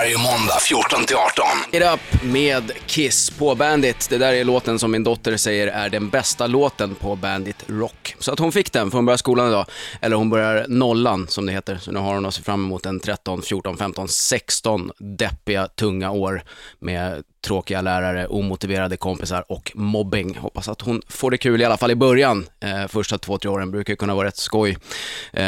Varje måndag 14 till 18. It Up med Kiss på Bandit. Det där är låten som min dotter säger är den bästa låten på Bandit Rock. Så att hon fick den för hon börjar skolan idag. Eller hon börjar nollan som det heter. Så nu har hon att se fram emot en 13, 14, 15, 16 deppiga, tunga år med tråkiga lärare, omotiverade kompisar och mobbing. Hoppas att hon får det kul i alla fall i början. Eh, första två, tre åren brukar kunna vara rätt skoj. Eh,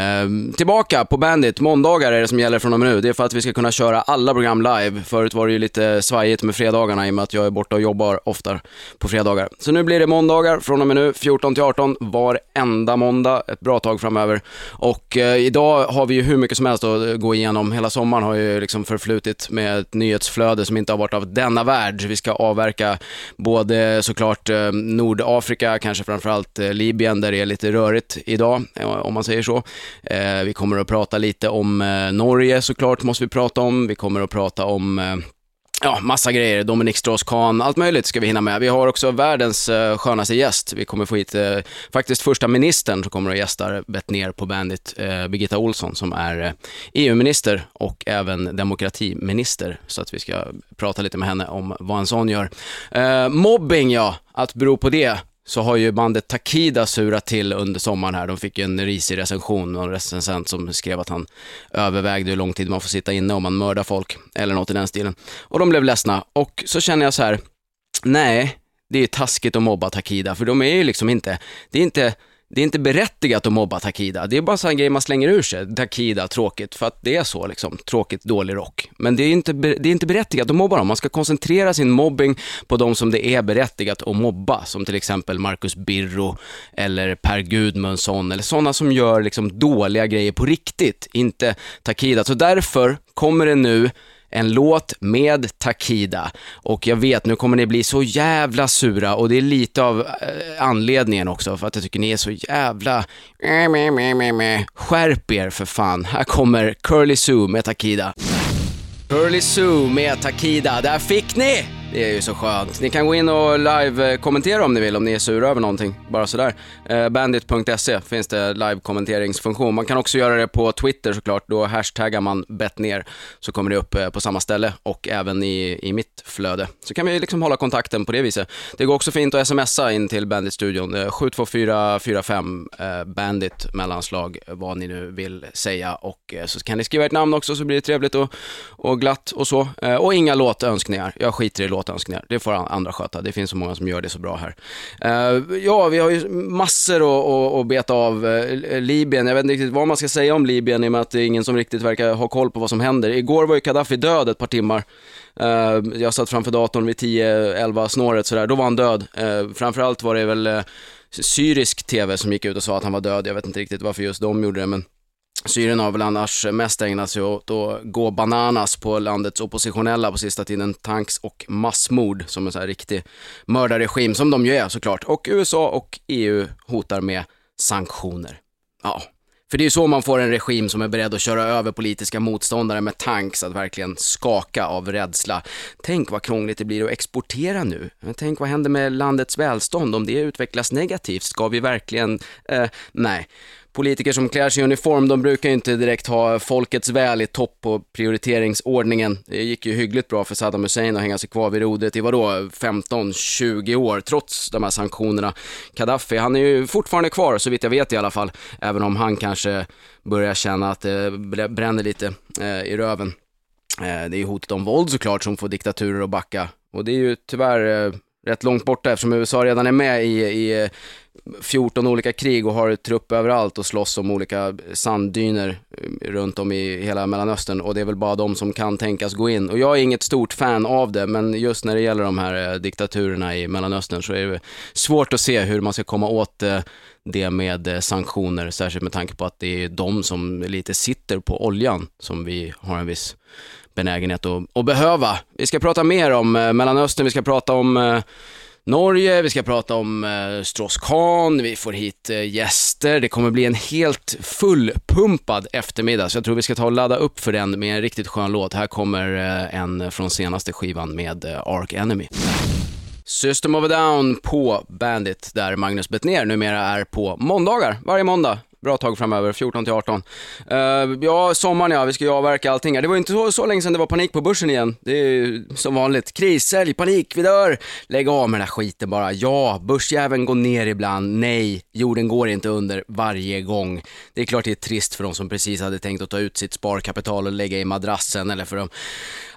tillbaka på Bandit, måndagar är det som gäller från och med nu. Det är för att vi ska kunna köra alla program live. Förut var det ju lite svajigt med fredagarna i och med att jag är borta och jobbar ofta på fredagar. Så nu blir det måndagar från och med nu, 14 till 18, varenda måndag, ett bra tag framöver. Och eh, idag har vi ju hur mycket som helst att gå igenom. Hela sommaren har ju liksom förflutit med ett nyhetsflöde som inte har varit av denna värld värld. Vi ska avverka både såklart eh, Nordafrika, kanske framförallt eh, Libyen där det är lite rörigt idag, eh, om man säger så. Vi kommer att prata lite om Norge såklart, måste vi prata om. Vi kommer att prata om Ja, massa grejer. Dominic Strauss-Kahn, allt möjligt ska vi hinna med. Vi har också världens uh, skönaste gäst. Vi kommer få hit uh, faktiskt första ministern som kommer att gästa ner på Bandit, uh, Birgitta Olsson som är EU-minister och även demokratiminister. Så att vi ska prata lite med henne om vad en sån gör. mobbing ja, att bero på det så har ju bandet Takida surat till under sommaren här. De fick ju en risig recension och en recensent som skrev att han övervägde hur lång tid man får sitta inne om man mördar folk, eller något i den stilen. Och de blev ledsna. Och så känner jag så här, nej, det är taskigt att mobba Takida, för de är ju liksom inte, det är inte det är inte berättigat att mobba Takida. Det är bara en grej man slänger ur sig. Takida, tråkigt, för att det är så liksom. Tråkigt, dålig rock. Men det är inte, det är inte berättigat att mobba dem. Man ska koncentrera sin mobbing på de som det är berättigat att mobba. Som till exempel Marcus Birro eller Per Gudmundsson eller sådana som gör liksom dåliga grejer på riktigt. Inte Takida. Så därför kommer det nu en låt med Takida. Och jag vet, nu kommer ni bli så jävla sura och det är lite av eh, anledningen också för att jag tycker ni är så jävla Skärp er för fan. Här kommer Curly Sue med Takida. Curly Sue med Takida, där fick ni! Det är ju så skönt. Ni kan gå in och live-kommentera eh, om ni vill, om ni är sura över någonting. Bara sådär. Eh, Bandit.se finns det live-kommenteringsfunktion. Man kan också göra det på Twitter såklart. Då hashtaggar man bettner så kommer det upp eh, på samma ställe och även i, i mitt flöde. Så kan vi liksom hålla kontakten på det viset. Det går också fint att smsa in till Bandit-studion. 72445-bandit mellanslag vad ni nu vill säga och så kan ni skriva ert namn också så blir det trevligt och, och glatt och så. Och inga låtönskningar. Jag skiter i låt låtönskningar. Det får andra sköta. Det finns så många som gör det så bra här. Uh, ja, vi har ju massor att, att, att beta av. Uh, Libyen, jag vet inte riktigt vad man ska säga om Libyen i och med att det är ingen som riktigt verkar ha koll på vad som händer. Igår var ju Gaddafi död ett par timmar. Uh, jag satt framför datorn vid 10-11 snåret sådär, då var han död. Uh, framförallt var det väl syrisk TV som gick ut och sa att han var död. Jag vet inte riktigt varför just de gjorde det, men Syrien har väl annars mest ägnat sig åt att gå bananas på landets oppositionella på sista tiden. Tanks och massmord som en sån här riktig mördarregim, som de ju är såklart. Och USA och EU hotar med sanktioner. Ja, för det är ju så man får en regim som är beredd att köra över politiska motståndare med tanks att verkligen skaka av rädsla. Tänk vad krångligt det blir att exportera nu. Tänk vad händer med landets välstånd om det utvecklas negativt? Ska vi verkligen... Eh, nej politiker som klär sig i uniform, de brukar ju inte direkt ha folkets väl i topp på prioriteringsordningen. Det gick ju hyggligt bra för Saddam Hussein att hänga sig kvar vid rodret i vadå, 15-20 år, trots de här sanktionerna. Gaddafi, han är ju fortfarande kvar, så vitt jag vet i alla fall, även om han kanske börjar känna att eh, det bränner lite eh, i röven. Eh, det är ju hotet om våld såklart som får diktaturer att backa. Och det är ju tyvärr eh, rätt långt borta eftersom USA redan är med i, i 14 olika krig och har trupp överallt och slåss om olika sanddyner eh, runt om i hela Mellanöstern och det är väl bara de som kan tänkas gå in. Och jag är inget stort fan av det, men just när det gäller de här eh, diktaturerna i Mellanöstern så är det svårt att se hur man ska komma åt eh, det med sanktioner, särskilt med tanke på att det är de som lite sitter på oljan som vi har en viss benägenhet att, att behöva. Vi ska prata mer om Mellanöstern, vi ska prata om Norge, vi ska prata om eh, Strauss-Kahn, vi får hit eh, gäster. Det kommer bli en helt fullpumpad eftermiddag, så jag tror vi ska ta och ladda upp för den med en riktigt skön låt. Här kommer eh, en från senaste skivan med eh, Ark Enemy. System of a Down på Bandit, där Magnus Bettner numera är på måndagar, varje måndag bra tag framöver, 14 till 18. Uh, eh, ja, sommaren ja, vi ska ju avverka allting. här. Det var ju inte så, så länge sedan det var panik på börsen igen. Det är ju som vanligt, kris, sälj, panik, vi dör. Lägg av med den här skiten bara. Ja, börsjäveln går ner ibland. Nej, jorden går inte under varje gång. Det är klart det är trist för de som precis hade tänkt att ta ut sitt sparkapital och lägga i madrassen eller för de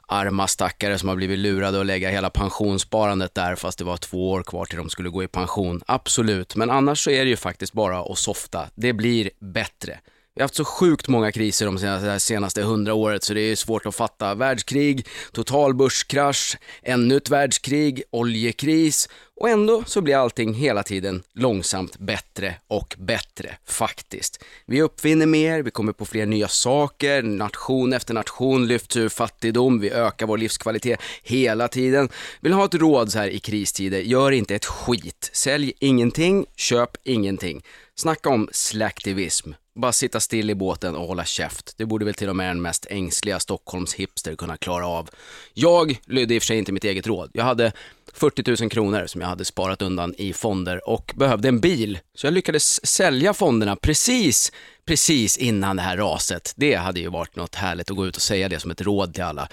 arma stackare som har blivit lurade att lägga hela pensionssparandet där fast det var två år kvar till de skulle gå i pension. Absolut, men annars så är det ju faktiskt bara att softa. Det blir bättre. Vi har haft så sjukt många kriser de senaste, senaste hundra året så det är svårt att fatta. Världskrig, total börskrasch, ännu ett världskrig, oljekris och ändå så blir allting hela tiden långsamt bättre och bättre faktiskt. Vi uppfinner mer, vi kommer på fler nya saker, nation efter nation lyfts ur fattigdom, vi ökar vår livskvalitet hela tiden. Vill ha ett råd så här i kristider, gör inte ett skit. Sälj ingenting, köp ingenting. Snacka om slacktivism. Bara sitta still i båten och hålla käft. Det borde väl till och med den mest ängsliga Stockholms hipster kunna klara av. Jag lydde i och för sig inte mitt eget råd. Jag hade 40 000 kronor som jag hade sparat undan i fonder och behövde en bil. Så jag lyckades sälja fonderna precis, precis innan det här raset. Det hade ju varit något härligt att gå ut och säga det som ett råd till alla.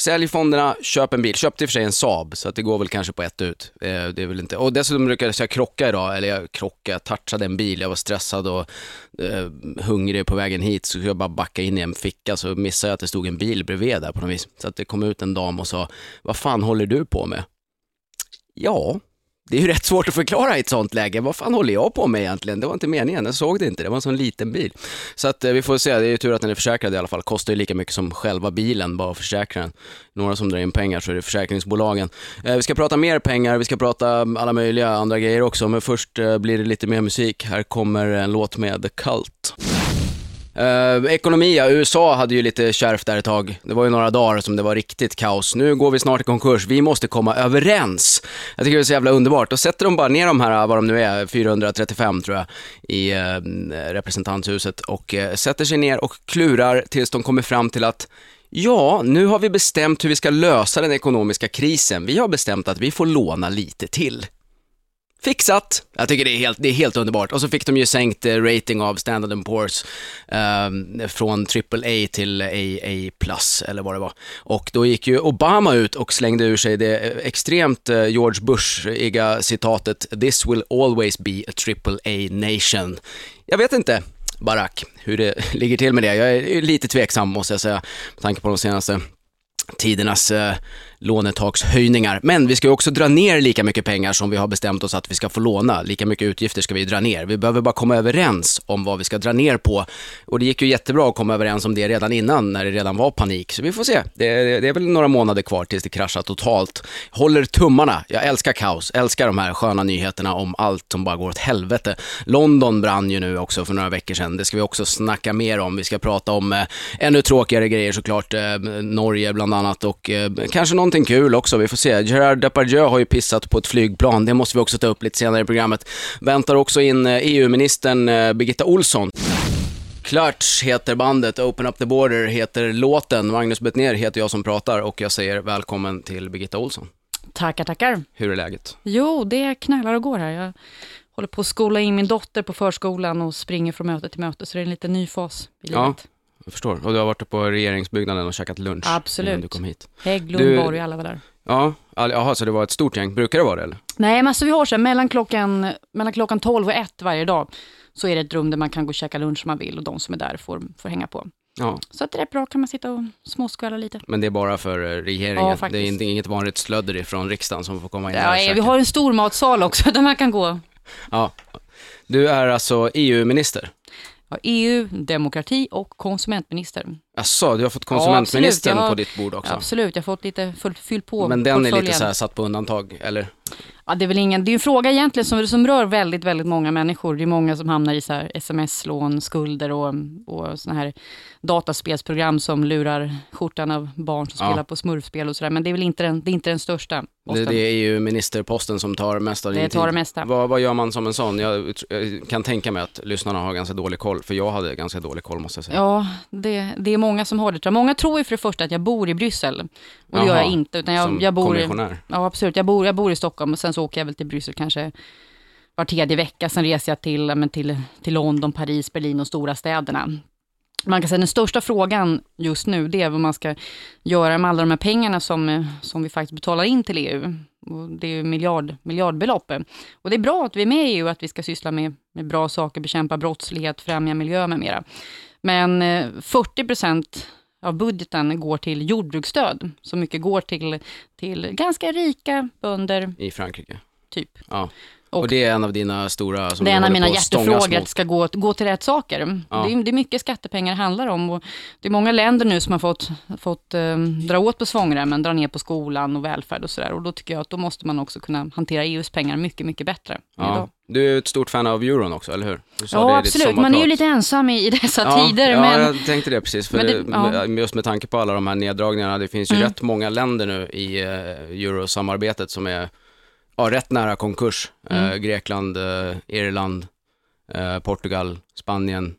Sälj fonderna, köp en bil. Köpte i och för sig en Saab, så att det går väl kanske på ett ut. Eh, det är väl inte... Och dessutom lyckades jag krocka idag, eller jag krockade, jag touchade en bil. Jag var stressad och eh, hungrig på vägen hit, så skulle jag bara backa in i en ficka, så missade jag att det stod en bil bredvid där på något vis. Så att det kom ut en dam och sa, vad fan håller du på med? Ja, det är ju rätt svårt att förklara i ett sånt läge. Vad fan håller jag på med egentligen? Det var inte meningen, jag såg det inte. Det var en sån liten bil. Så att eh, vi får se, det är ju tur att den är försäkrad i alla fall. Kostar ju lika mycket som själva bilen, bara att försäkra den. Några som drar in pengar så är det försäkringsbolagen. Eh, vi ska prata mer pengar, vi ska prata alla möjliga andra grejer också, men först eh, blir det lite mer musik. Här kommer en låt med The Cult. Uh, ekonomi, ja, USA hade ju lite kärvt där ett tag. Det var ju några dagar som det var riktigt kaos. Nu går vi snart i konkurs. Vi måste komma överens. Jag tycker det är så jävla underbart. Då sätter de bara ner de här, vad de nu är, 435 tror jag, i eh, uh, representanthuset och uh, sätter sig ner och klurar tills de kommer fram till att Ja, nu har vi bestämt hur vi ska lösa den ekonomiska krisen. Vi har bestämt att vi får låna lite till. Fixat! Jag tycker det är helt, det är helt underbart. Och så fick de ju sänkt eh, rating av Standard Poor's eh, från AAA till AA+, eller vad det var. Och då gick ju Obama ut och slängde ur sig det eh, extremt eh, George Bush-iga citatet “This will always be a AAA nation”. Jag vet inte, Barack, hur det ligger till med det. Jag är lite tveksam måste jag säga, med tanke på de senaste tidernas eh, lånetakshöjningar. Men vi ska ju också dra ner lika mycket pengar som vi har bestämt oss att vi ska få låna. Lika mycket utgifter ska vi dra ner. Vi behöver bara komma överens om vad vi ska dra ner på. Och det gick ju jättebra att komma överens om det redan innan, när det redan var panik. Så vi får se. Det, det är väl några månader kvar tills det kraschar totalt. Håller tummarna. Jag älskar kaos, älskar de här sköna nyheterna om allt som bara går åt helvete. London brann ju nu också för några veckor sedan. Det ska vi också snacka mer om. Vi ska prata om eh, ännu tråkigare grejer såklart. Eh, Norge bland annat och eh, kanske någon någonting kul också, vi får se. Gerard Depardieu har ju pissat på ett flygplan, det måste vi också ta upp lite senare i programmet. Väntar också in EU-ministern eh, Birgitta Olsson. Clutch heter bandet, Open Up The Border heter låten, Magnus Bettner heter jag som pratar och jag säger välkommen till Birgitta Olsson. Tackar, tackar. Hur är läget? Jo, det knallar och går här. Jag håller på att skola in min dotter på förskolan och springer från möte till möte, så det är en liten ny fas i livet. Ja, jag förstår. Och du har varit på regeringsbyggnaden och käkat lunch Absolut. innan du kom hit. Hägglund, du... Borg, alla var där. Ja, jaha, så det var ett stort gäng. Brukar det vara det eller? Nej, men alltså vi har så mellan klockan, mellan klockan 12 och 1 varje dag så är det ett rum där man kan gå och käka lunch om man vill och de som är där får, får hänga på. Ja. Så att det är bra, kan man sitta och småskvallra lite. Men det är bara för eh, regeringen? Ja, det är inget vanligt slödder från riksdagen som får komma in ja, här Vi har en stor matsal också där man kan gå. Ja. Du är alltså EU-minister? EU, demokrati och konsumentminister. Asså, du har fått konsumentministern ja, på ditt bord också? Absolut, jag har fått lite fyll på Men den är lite så här satt på undantag, eller? Ja, det är väl ingen, det är en fråga egentligen som, som rör väldigt, väldigt många människor. Det är många som hamnar i så här sms-lån, skulder och, och såna här dataspelsprogram som lurar skjortan av barn som ja. spelar på smurfspel och sådär. Men det är väl inte den, det är inte den största posten. Det, det är ju ministerposten som tar mest av din det tar det mesta. Vad, vad gör man som en sån? Jag, jag, kan tänka mig att lyssnarna har ganska dålig koll, för jag hade ganska dålig koll måste jag säga. Ja, det, det är många som har det. Många tror ju för det första att jag bor i Bryssel. Och det gör jag inte. Utan jag, som jag bor kommissionär? Ja, absolut. Jag bor, jag bor i Stockholm och sen så åker jag väl till Bryssel kanske var tredje vecka. Sen reser jag till, men till, till London, Paris, Berlin och stora städerna. Man kan säga den största frågan just nu, det är vad man ska göra med alla de här pengarna som, som vi faktiskt betalar in till EU. Och det är miljard, miljardbelopp. Och det är bra att vi är med i EU, att vi ska syssla med, med bra saker, bekämpa brottslighet, främja miljö med mera. Men 40 procent av budgeten går till jordbruksstöd. Så mycket går till, till ganska rika bönder. I Frankrike? Typ. Ja. Och, och, det är en av dina stora som Det är en av mina hjärtefrågor, att det ska gå, gå till rätt saker. Ja. Det, är, det är mycket skattepengar det handlar om. Och det är många länder nu som har fått, fått um, dra åt på svångremmen, dra ner på skolan och välfärd och sådär. Och då tycker jag att då måste man också kunna hantera EUs pengar mycket, mycket bättre. Ja. Idag. Du är ett stort fan av euron också, eller hur? Ja, absolut. Man är ju lite ensam i dessa ja, tider. Ja, men... jag tänkte det precis. För det, ja. Just med tanke på alla de här neddragningarna, det finns ju mm. rätt många länder nu i uh, eurosamarbetet som är ja, rätt nära konkurs. Mm. Eh, Grekland, eh, Irland, eh, Portugal, Spanien.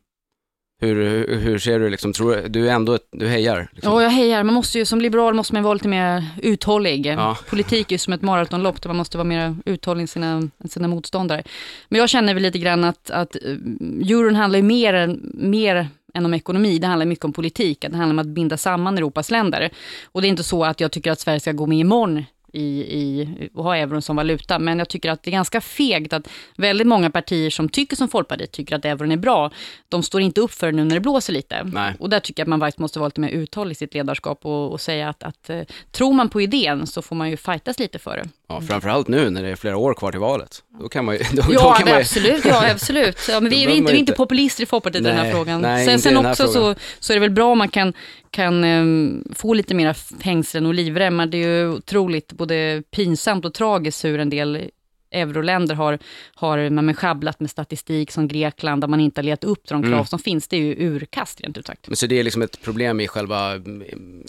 Hur, hur, hur, ser du, liksom, tror du, du är ändå, du hejar? Liksom. Ja, jag hejar. Man måste ju, som liberal måste man vara lite mer uthållig. Ja. Politik är ju som ett maratonlopp där man måste vara mer uthållig än sina, sina motståndare. Men jag känner väl lite grann att, att eh, euron handlar ju mer, mer än om ekonomi. Det handlar mycket om politik. Det handlar om att binda samman Europas länder. Och det är inte så att jag tycker att Sverige ska gå med imorgon i, i, och ha euron som valuta. Men jag tycker att det är ganska fegt att väldigt många partier som tycker som Folkpartiet tycker att euron är bra, de står inte upp för det nu när det blåser lite. Nej. Och där tycker jag att man faktiskt måste vara lite mer uthållig i sitt ledarskap och, och säga att, att uh, tror man på idén så får man ju fightas lite för det. Ja, framförallt nu när det är flera år kvar till valet. Då kan man ju... Då, ja, då kan man ju... absolut. Ja, absolut. Ja, men vi, är inte, vi är inte populister i Folkpartiet i den här frågan. Nej, sen sen också så, så är det väl bra om man kan, kan um, få lite mera fängslen och livremmar. Det är ju otroligt både pinsamt och tragiskt hur en del euroländer har, har man schabblat med statistik som Grekland, där man inte har letat upp de krav mm. som finns. Det är ju urkast rent ut sagt. Så det är liksom ett problem i själva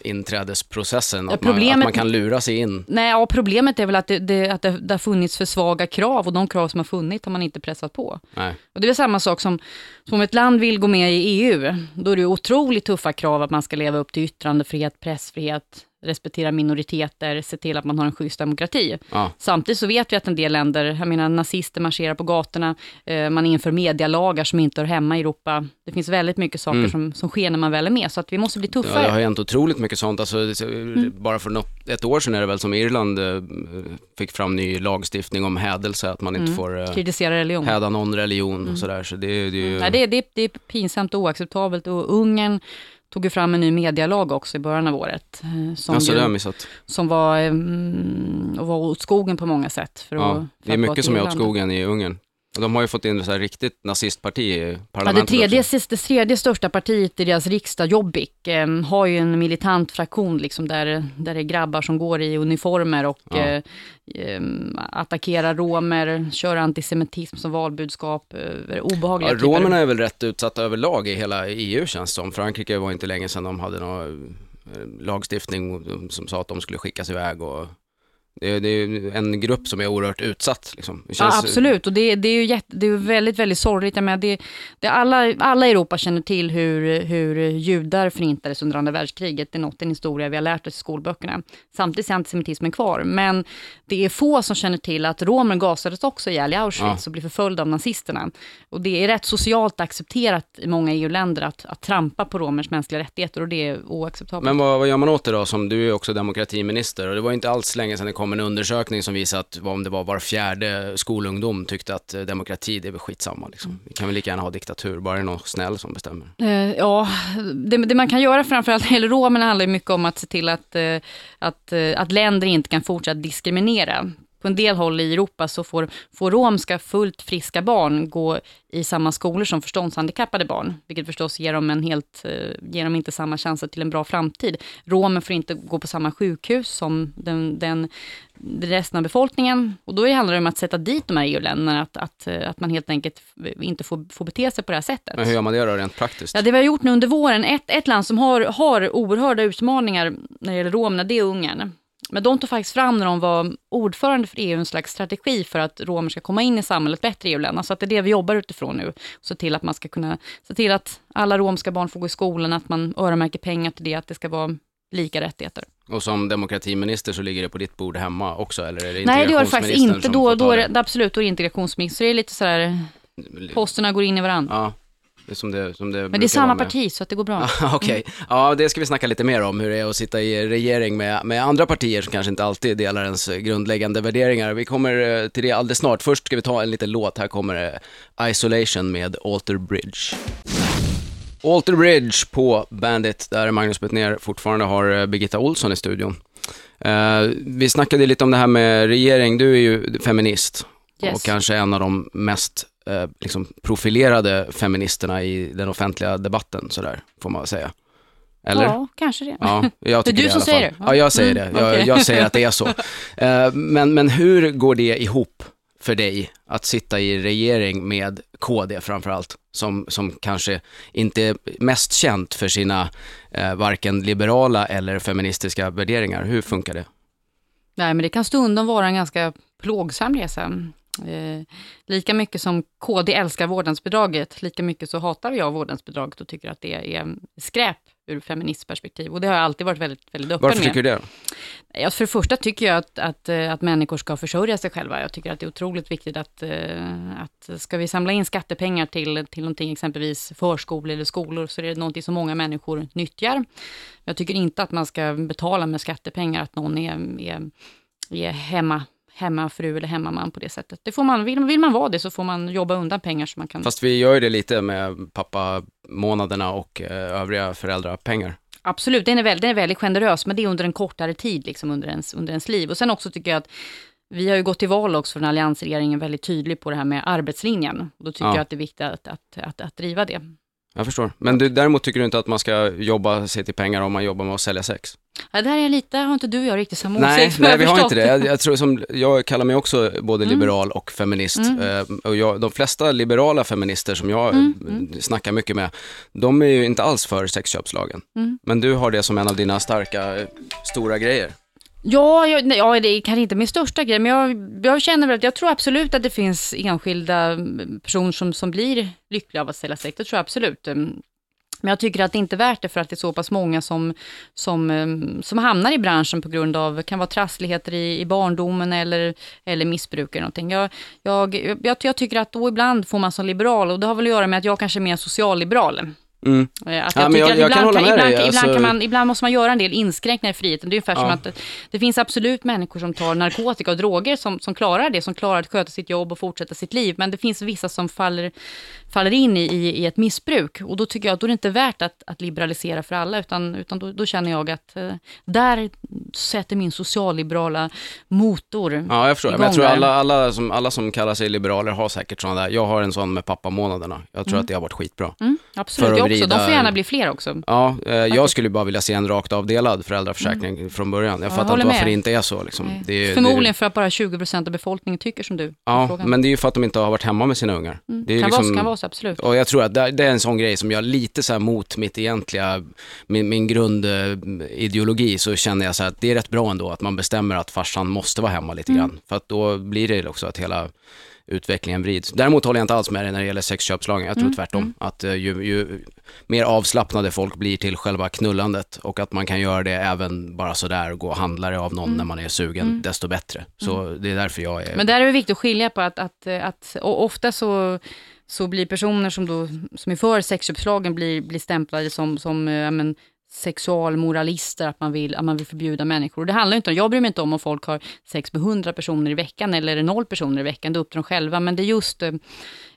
inträdesprocessen, att, ja, man, att man kan lura sig in? Nej, ja, problemet är väl att, det, det, att det, det har funnits för svaga krav och de krav som har funnits har man inte pressat på. Nej. Och det är samma sak som, som om ett land vill gå med i EU, då är det otroligt tuffa krav att man ska leva upp till yttrandefrihet, pressfrihet, respektera minoriteter, se till att man har en schysst demokrati. Ja. Samtidigt så vet vi att en del länder, jag menar nazister marscherar på gatorna, eh, man inför medialagar som inte hör hemma i Europa. Det finns väldigt mycket saker mm. som, som sker när man väl är med, så att vi måste bli tuffare. Ja, det har hänt otroligt mycket sånt. Alltså, mm. Bara för något, ett år sedan är det väl som Irland eh, fick fram ny lagstiftning om hädelse, att man inte mm. får eh, kritisera religion. häda någon religion och mm. sådär. Så det, det, är ju... Nej, det, det, det är pinsamt och oacceptabelt och Ungern tog ju fram en ny medialag också i början av året. Eh, som, alltså, ju, som var, um, var åt skogen på många sätt. För ja, att, för det är mycket som är åt skogen i Ungern. De har ju fått in ett riktigt nazistparti i parlamentet ja, det, tredje, också. det tredje största partiet i deras riksdag, Jobbik, eh, har ju en militant fraktion liksom där, där det är grabbar som går i uniformer och ja. eh, ehm, attackerar romer, kör antisemitism som valbudskap, eh, obehagliga ja, Romerna är väl rätt utsatta överlag i hela EU känns det som. Frankrike var inte länge sedan de hade någon eh, lagstiftning som sa att de skulle skickas iväg och det är, det är, en grupp som är oerhört utsatt. Liksom. Känns... Ja, absolut, och det, det, är ju jätte, det är väldigt, väldigt sorgligt. Jag menar, det, det alla, alla i Europa känner till hur, hur judar förintades under andra världskriget. Det är något, en historia vi har lärt oss i skolböckerna. Samtidigt är antisemitismen kvar, men det är få som känner till att romer gasades också ihjäl i Auschwitz ja. och blev förföljda av nazisterna. Och det är rätt socialt accepterat i många EU-länder att, att trampa på romers mänskliga rättigheter och det är oacceptabelt. Men vad, vad gör man åt det då? Som du är också demokratiminister och det var inte alls länge sedan det kom en undersökning som visade att om det var var fjärde skolungdom tyckte att eh, demokrati, det är väl skitsamma liksom. Vi kan väl lika gärna ha diktatur, bara det är någon snäll som bestämmer. Eh, ja, det, det, man kan göra framförallt när det gäller romerna handlar mycket om att se till att, eh, att, eh, att länder inte kan fortsätta diskriminera på en del håll i Europa så får, får romska fullt friska barn gå i samma skolor som förståndshandikappade barn, vilket förstås ger dem, en helt, eh, ger dem inte samma chanser till en bra framtid. Romer får inte gå på samma sjukhus som den, den, resten av befolkningen. Och då handlar det om att sätta dit de här EU-länderna, att, att, eh, att man helt enkelt inte får, får bete sig på det här sättet. Men hur gör man det då, rent praktiskt? Ja, det vi har gjort nu under våren, ett, ett land som har, har oerhörda utmaningar när det gäller romerna, det är Ungern. Men de tog faktiskt fram när de var ordförande för EU en slags strategi för att romer ska komma in i samhället bättre i EU-länderna. Så att det är det vi jobbar utifrån nu. Se till att man ska kunna, se till att alla romska barn får gå i skolan, att man öronmärker pengar till det, att det ska vara lika rättigheter. Och som demokratiminister så ligger det på ditt bord hemma också, eller är det Nej, det gör det faktiskt inte. Då, då är det? absolut, då är det integrationsminister. Det är lite sådär, posterna går in i varandra. Ja, som det, som det Men det är samma parti, så att det går bra. Okej, ja det ska vi snacka lite mer om, hur det är att sitta i regering med, med andra partier som kanske inte alltid delar ens grundläggande värderingar. Vi kommer eh, till det alldeles snart. Först ska vi ta en liten låt, här kommer eh, Isolation med Alter Bridge. Alter Bridge på Bandit, där Magnus Bettner fortfarande har eh, Birgitta Olsson i studion. Eh, vi snackade lite om det här med regering, du är ju feminist Yes. och kanske en av de mest eh, liksom profilerade feministerna i den offentliga debatten, sådär, får man säga. Eller? Ja, kanske det. Ja, jag tycker du det i som alla säger det? Ja, jag säger Mm, det. Jag, jag säger att det är så. Eh, men, men hur går det ihop för dig att sitta i regering med KD framförallt, som, som kanske inte är mest känt för sina eh, varken liberala eller feministiska värderingar. Hur funkar det? Nej, men det kan stundom vara en ganska plågsam resa. Eh, lika mycket som KD älskar vårdnadsbidraget, lika mycket så hatar jag vårdnadsbidraget och tycker att det är skräp ur feministperspektiv. Och det har jag alltid varit väldigt, väldigt öppen Varför med. tycker du det? Ja, för det första tycker jag att, att, eh, att människor ska försörja sig själva. Jag tycker att det är otroligt viktigt att, eh, att ska vi samla in skattepengar till, till någonting, exempelvis förskolor eller skolor, så är det någonting som många människor nyttjar. Jag tycker inte att man ska betala med skattepengar att någon är, är, är hemma, hemmafru eller hemmaman på det sättet. Det får man, vill, vill man vara det så får man jobba undan pengar så man kan... Fast vi gör ju det lite med pappamånaderna och eh, övriga föräldrapengar. Absolut, den är, väldigt, den är väldigt generös, men det är under en kortare tid, liksom under, ens, under ens liv. Och sen också tycker jag att vi har ju gått till val också från alliansregeringen väldigt tydlig på det här med arbetslinjen. Och då tycker Ja. jag att det är viktigt att, att, att, att driva det. Jag förstår. Men du, däremot tycker du inte att man ska jobba sig till pengar om man jobbar med att sälja sex? Ja, där är lite, har inte du och jag riktigt samma Nej, åsikt, nej jag vi har inte det. Jag, jag, tror som, jag kallar mig också både Mm. liberal och feminist. Mm. Eh, och jag, de flesta liberala feminister som jag Mm, eh, mm. snackar mycket med, de är ju inte alls för sexköpslagen. Mm. Men du har det som en av dina starka, stora grejer. Ja, jag, nej, ja, det är kanske inte min största grej, men jag, jag känner väl att jag tror absolut att det finns enskilda mm, personer som, som blir lyckliga av att sälja sex. Det tror jag absolut. Men jag tycker att det inte är värt det för att det är så pass många som, som, eh, som hamnar i branschen på grund av, kan vara trassligheter i, i barndomen eller, eller missbruk eller någonting. Jag, jag, jag, jag tycker att då ibland får man som liberal, och det har väl att göra med att jag kanske är mer socialliberal, Mm. Eh, Att jag ibland, kan, ibland, ibland, alltså- kan man, ibland måste man göra en del inskränkningar i friheten. Det är ungefär som Ja. att det, det finns absolut människor som tar narkotika och droger som, som klarar det, som klarar att sköta sitt jobb och fortsätta sitt liv. Men det finns vissa som faller, faller in i, i, i ett missbruk. Och då tycker jag att då är det inte värt att, att liberalisera för alla, utan, utan då, då känner jag att eh, där sätter min socialliberala motor Ja, jag förstår. Men jag tror alla, alla, som, alla som kallar sig liberaler har säkert sådana där. Jag har en sån med pappamånaderna. Jag tror att det har varit skitbra. Mm, För absolut, att jag också. De vrida- får gärna bli fler också. Ja, eh, jag skulle bara vilja se en rakt avdelad föräldraförsäkring från början. Jag Mm. jag fattar inte varför med. det inte är så. Liksom. Det är, det Förmodligen är, för att bara 20% av befolkningen tycker som du. Ja, men det är ju för att de inte har varit hemma med sina ungar. Mm, Det är ju kan, liksom, vara, kan vara så, absolut. Och jag tror att det, det är en sån grej som jag lite så här mot mitt egentliga, min, min grundideologi så känner jag så här att det är rätt bra ändå att man bestämmer att farsan måste vara hemma lite Mm. grann. För att då blir det också att hela utvecklingen vrids. Däremot håller jag inte alls med dig när det gäller sexköpslagen. Jag tror Mm, tvärtom. Att eh, ju, ju mer avslappnade folk blir till själva knullandet och att man kan göra det även bara sådär, gå och handla det av någon Mm. när man är sugen, desto bättre. Så det är därför jag är... Men där är det viktigt att skilja på att, att, att och ofta så, så blir personer som, då, som är för sexköpslagen blir, blir stämplade som, som eh, men, sexualmoralister, att man, vill, att man vill förbjuda människor. Och det handlar inte om, jag bryr mig inte om om folk har sex med 100 personer i veckan eller noll personer i veckan, det är upp till dem själva. Men det är just, eh,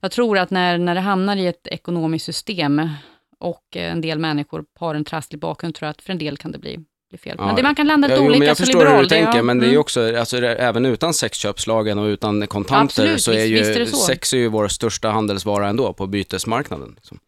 jag tror att när, när det hamnar i ett ekonomiskt system och eh, en del människor har en trasslig bakgrund, tror jag att för en del kan det bli. Ja, men det, man kan landa lite olika men jag förstår liberal. hur du tänker, ja, men det är ju mm. också, alltså, även utan sexköpslagen och utan kontanter Absolut, så är visst- ju visst är så. sex är ju vår största handelsvara ändå på bytesmarknaden. Liksom.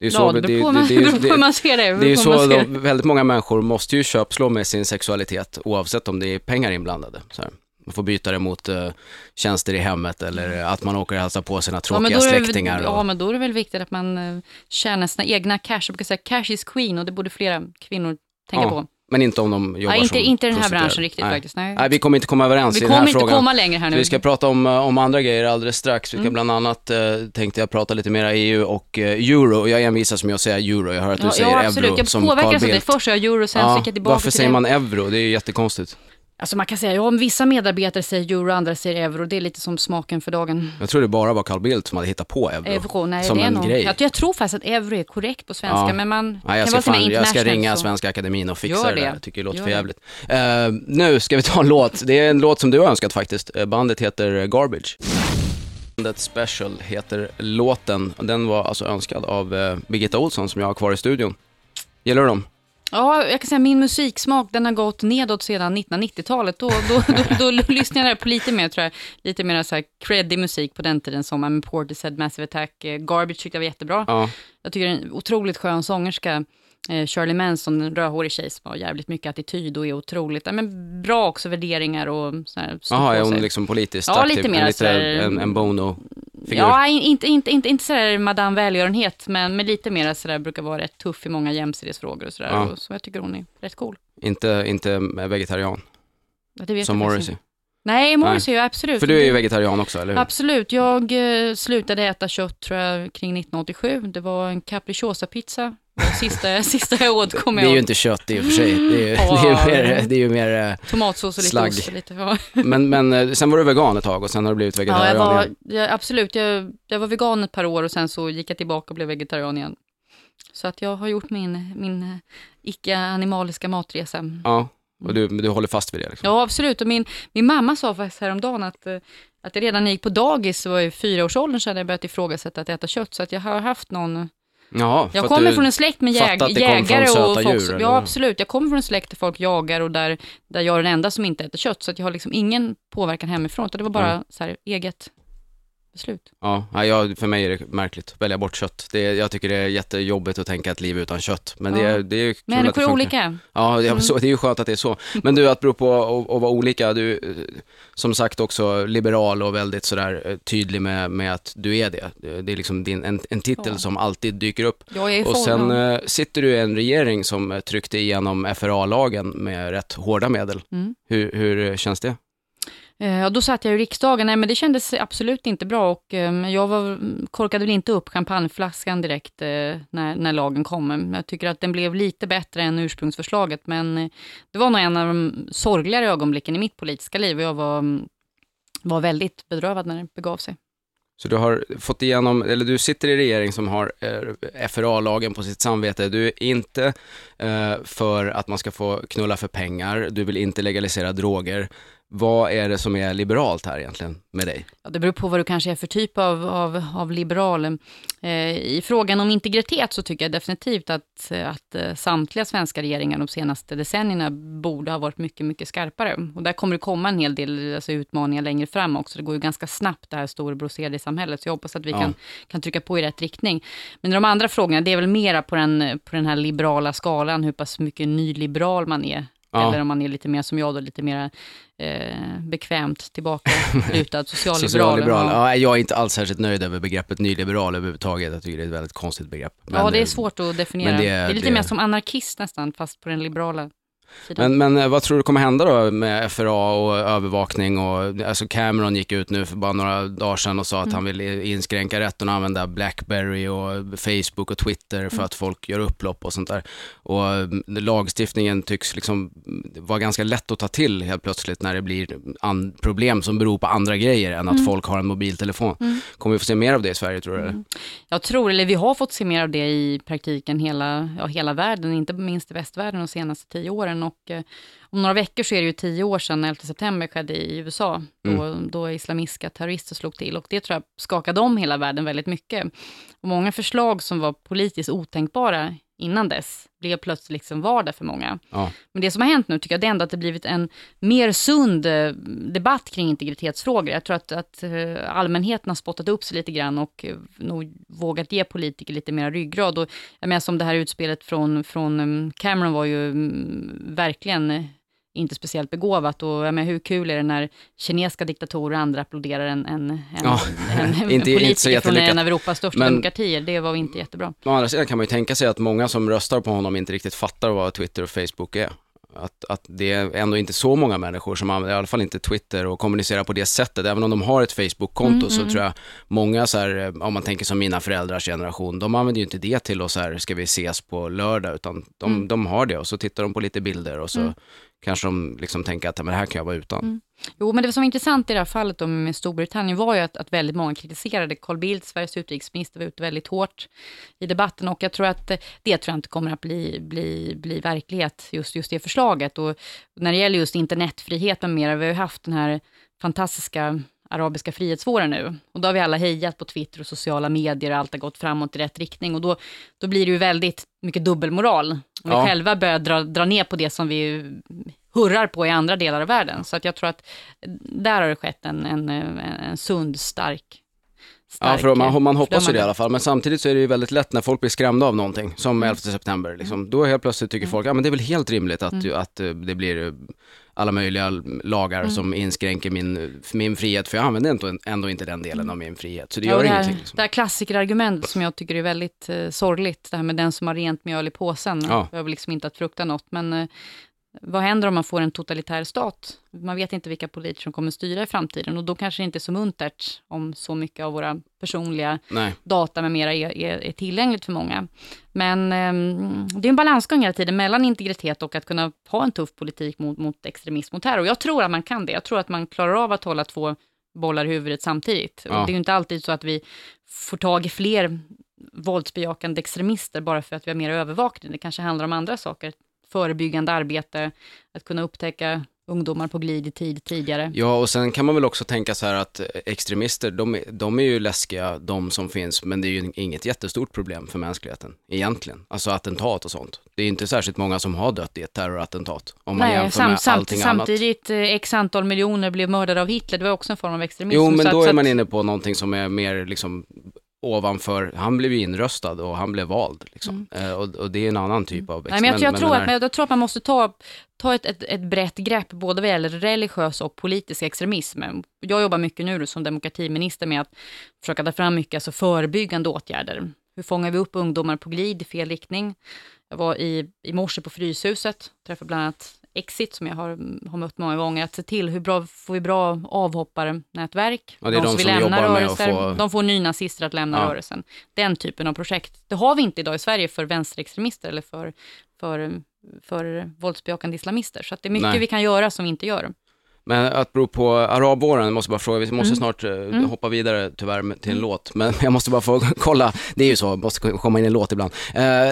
Det är Ja, så, det beror så, de, väldigt många människor måste ju köpslå med sin sexualitet oavsett om det är pengar inblandade. Så här. Man får byta det mot uh, tjänster i hemmet eller att man åker och hälsar på sina Ja, tråkiga då är det- släktingar. Ja, och, men då är det väl viktigt att man eh, tjänar sina egna cash. Jag brukar säga cash is queen och det borde flera kvinnor tänka Ja. på. Men inte om de jobbar Ja, inte, som inte den här branschen riktigt Nej. faktiskt. Nej. Nej, vi kommer inte komma överens vi i den här kommer inte frågan. komma längre här nu. Vi ska prata om, eh, om andra grejer alldeles strax. Vi ska Mm. bland annat, eh, tänkte jag prata lite mer EU och eh, euro. Jag envisas med att säga euro. Jag hör att du ja, säger ja, euro. Jag som Carl påverkas av det. Bildt. Först sa jag euro, sen så Ja, gick jag tillbaka varför till säger man euro? Det är ju jättekonstigt. Alltså man kan säga, ja, om vissa medarbetare säger euro, andra säger euro. Det är lite som smaken för dagen. Jag tror det bara var Carl Bildt som hade hittat på euro. Euro, nej som det är en nog. grej. Jag, jag tror faktiskt att euro är korrekt på svenska, Ja. men man kan jag, ska vara fan, jag ska ringa så. Svenska Akademin och fixa Gör det. det. där. Jag tycker det låter för jävligt. Eh, nu ska vi ta en låt. Det är en låt som du har önskat faktiskt. Eh, Bandet heter Garbage. Bandet Special heter låten. Den var alltså önskad av eh, Birgitta Olsson som jag har kvar i studion. Gillar du dem? Ja, jag kan säga min musiksmak den har gått nedåt sedan 1990-talet. Då, då, då, då, lyssnade jag på lite mer, tror jag, lite mer så här creddig musik på den tiden som I'm Portishead, Massive Attack, eh, Garbage tyckte jag var jättebra. Ja. Jag tycker en otroligt skön sångerska. Eh, Shirley Manson, en rödhårig tjej som har jävligt mycket attityd och är otroligt, ja, men bra också värderingar och så här, stå Jaha, är hon liksom politiskt Ja, aktiv? lite mer lite sådär- en, en Bono-figur? Ja, in- inte, inte, inte, inte sådär madame välgörenhet, men, men lite mer sådär, brukar vara rätt tuff i många jämställdhetsfrågor och sådär. Ja. Och, så jag tycker hon är rätt cool. Inte, inte vegetarian, som Morrissey. Nej, Morrissey, ja, absolut. För du är ju vegetarian också, eller hur? Absolut, jag eh, slutade äta kött tror jag kring 1987. Det var en capricciosa-pizza. Det Sista, sista jag åt Det kommer är jag ju ihåg. inte kött i och för sig. Det är ju, Ja. det är ju mer, det är ju mer eh, Tomatsås och lite slagg. ost. och Lite, ja. men, men eh, sen var du vegan ett tag och sen har du blivit Ja, vegetarian jag var, igen. jag, absolut, jag, jag var vegan ett par år och sen så gick jag tillbaka och blev vegetarian igen. Så att jag har gjort min, min eh, icke-animaliska matresa. Ja, och du, du håller fast vid det liksom. Ja, absolut. Och min, min mamma sa faktiskt häromdagen att, att jag redan när jag gick på dagis, så var i fyraårsåldern, så hade jag börjat ifrågasätta att äta kött. Så att jag har haft någon... Jaha, Jag kommer från en släkt med jäg, jägare och folk... djur, som- eller ja, absolut. Jag kommer från en släkt där folk jagar och där, där jag är den enda som inte äter kött. Så jag har liksom ingen påverkan hemifrån. utan Det var bara Mm. så här, eget beslut. Ja, ja, för mig är det märkligt att välja bort kött. Det, jag tycker det är jättejobbigt att tänka ett liv utan kött. Men det, Ja. är, det är ju kul att det Människor funkar. olika. Ja, det, Mm. så, det är ju skönt att det är så. Men du, att bero på att, att vara olika, du som sagt också liberal och väldigt sådär eh, tydlig med, med att du är det. Det det är liksom din, en, en titel Ja. som alltid dyker upp. Och sen eh, sitter du i en regering som tryckte igenom FRA-lagen med rätt hårda medel. Mm. Hur, hur känns det? Eh, ja, då satt jag i riksdagen. Nej, men det kändes absolut inte bra och eh, jag var, korkade väl inte upp champagneflaskan direkt eh, när, när lagen kom. Jag tycker att den blev lite bättre än ursprungsförslaget, men eh, det var nog en av de sorgligare ögonblicken i mitt politiska liv och jag var, mm, var väldigt bedrövad när det begav sig. Så du har fått igenom, eller du sitter i regering som har eh, FRA-lagen på sitt samvete. Du är inte eh, för att man ska få knulla för pengar, du vill inte legalisera droger. Vad är det som är liberalt här egentligen med dig? Ja, det beror på vad du kanske är för typ av, av, av liberal. Eh, I frågan om integritet så tycker jag definitivt att, att eh, samtliga svenska regeringar de senaste decennierna borde ha varit mycket, mycket skarpare. Och där kommer det komma en hel del alltså, utmaningar längre fram också. Det går ju ganska snabbt det här storebror i samhället, så jag hoppas att vi Ja. kan, kan trycka på i rätt riktning. Men de andra frågorna, det är väl mera på den, på den här liberala skalan, hur pass mycket nyliberal man är. Ja. Eller om man är lite mer som jag då, lite mer eh, bekvämt tillbakalutad socialliberal. Socialliberal. Ja. Ja, jag är inte alls särskilt nöjd över begreppet nyliberal överhuvudtaget. Jag tycker det är ett väldigt konstigt begrepp. ja, det är eh, svårt att definiera. men Det det- är, lite det- mer som anarkist nästan, fast på den liberala. Men, men eh, vad tror du kommer hända då med FRA och övervakning och, alltså Cameron gick ut nu för bara några dagar sedan och sa att Mm. han vill inskränka rätten att använda Blackberry och Facebook och Twitter Mm. för att folk gör upplopp och sånt där. Och mm, lagstiftningen tycks liksom vara ganska lätt att ta till helt plötsligt när det blir problem som beror på andra grejer än att Mm. folk har en mobiltelefon. Mm. Kommer vi få se mer av det i Sverige tror du? Mm. Jag tror, eller vi har fått se mer av det i praktiken hela, ja, hela världen, inte minst i västvärlden de senaste tio åren. Och, eh, om några veckor så är det ju tio år sedan 11 september skedde i USA, då, då islamistiska terrorister slog till. Och det tror jag skakade om hela världen väldigt mycket. Och många förslag som var politiskt otänkbara innan dess blev plötsligt liksom vardag för många. Ja. Men det som har hänt nu tycker jag det är ändå att det blivit en mer sund eh, debatt kring integritetsfrågor. Jag tror att, att eh, allmänheten har spottat upp sig lite grann och eh, nog vågat ge politiker lite mer ryggrad. Och jag menar som det här utspelet från, från eh, Cameron var ju mm, verkligen inte speciellt begåvat och jag menar, hur kul är det när kinesiska diktatorer och andra applåderar en, en, en, Ja, en, inte- en inte politiker från jättelyckat. en av Europas största Men- demokratier. Det var inte jättebra. Å andra sidan kan man ju tänka sig att många som röstar på honom inte riktigt fattar vad Twitter och Facebook är. att, att det är ändå inte så många människor som använder, i alla fall inte Twitter och kommunicerar på det sättet. Även om de har ett Facebook-konto Mm, så mm. tror jag många så här, eh, om man tänker som mina föräldrars generation, de använder ju inte det till att så här, ska vi ses på lördag, utan de, Mm. de har det och så tittar de på lite bilder och så Mm kanske de liksom tänker att men det här kan jag vara utan. Mm. Jo, men det som var intressant i det här fallet då med Storbritannien var ju att, att väldigt många kritiserade Carl Bildt, Sveriges utrikesminister, var ute väldigt hårt i debatten och jag tror att det tror jag inte kommer att bli, bli, bli verklighet, just, just det förslaget. Och när det gäller just internetfrihet med mera, vi har ju haft den här fantastiska arabiska frihetsvåren nu. Och då har vi alla hejat på Twitter och sociala medier och allt har gått framåt i rätt riktning. Och då, då blir det ju väldigt mycket dubbelmoral. Om Ja. vi själva börjar dra, dra ner på det som vi hurrar på i andra delar av världen. Så att jag tror att där har det skett en, en, en, en sund, stark, stark Ja, för man, man hoppas ju det i alla fall, men samtidigt så är det ju väldigt lätt när folk blir skrämda av någonting, som Mm. 11 september, liksom. då helt plötsligt tycker folk, ja men det är väl helt rimligt att, att eh, det blir eh, alla möjliga lagar Mm. som inskränker min, min frihet, för jag använder ändå, ändå inte den delen av min frihet, så det. Ja, gör det, här, ingenting. Liksom. det här klassikerargumentet som jag tycker är väldigt eh, sorgligt, det här med den som har rent mjöl i påsen, Ja. behöver liksom inte att frukta något, men eh, vad händer om man får en totalitär stat? Man vet inte vilka politiker som kommer styra i framtiden och då kanske det inte är så muntert om så mycket av våra personliga Nej, data med mera är, är, är tillgängligt för många. Men ehm, det är en balansgång hela tiden mellan integritet och att kunna ha en tuff politik mot, mot extremism och terror. Jag tror att man kan det. Jag tror att man klarar av att hålla två bollar i huvudet samtidigt. Ja. Det är ju inte alltid så att vi får tag i fler våldsbejakande extremister bara för att vi har mer övervakning. Det kanske handlar om andra saker. Förebyggande arbete, att kunna upptäcka ungdomar på glid i tid tidigare. ja och sen kan man väl också tänka så här att extremister, de, är- de är ju läskiga, de som finns, men det är ju inget jättestort problem för mänskligheten, egentligen. Alltså attentat och sånt. Det är inte särskilt många som har dött i ett terrorattentat, om man Nej, jämför sam, med samt, allting annat. samtidigt, eh, x antal miljoner blev mördade av Hitler, det var också en form av extremism. Jo, men Så då så är man inne på någonting som är mer liksom ovanför, han blev ju inröstad och han blev vald liksom. Eh, och, och det är en annan typ av Mm. Nej, men jag, jag, tror den att, här- men jag tror att man måste ta, ta ett, ett, ett brett grepp, både vad gäller religiös och politisk extremism. Jag jobbar mycket nu som demokratiminister med att försöka ta fram mycket alltså förebyggande åtgärder. Hur fångar vi upp ungdomar på glid i fel riktning? Jag var i, i morse på Fryshuset, träffade bland annat Exit, som jag har, har mött många gånger, att se till hur bra, får vi bra avhopparnätverk? Ja, det är de vill som lämna jobbar med att rörelser, få- De får nynazister att lämna Ja. rörelsen. Den typen av projekt. Det har vi inte idag i Sverige för vänsterextremister eller för, för, för våldsbejakande islamister. Så det är mycket Nej. vi kan göra som vi inte gör. Men att bero på arabvåren, jag måste bara fråga, vi måste Mm. snart eh, Mm. hoppa vidare tyvärr till en låt, men jag måste bara få kolla, det är ju så, måste komma in en låt ibland. Eh,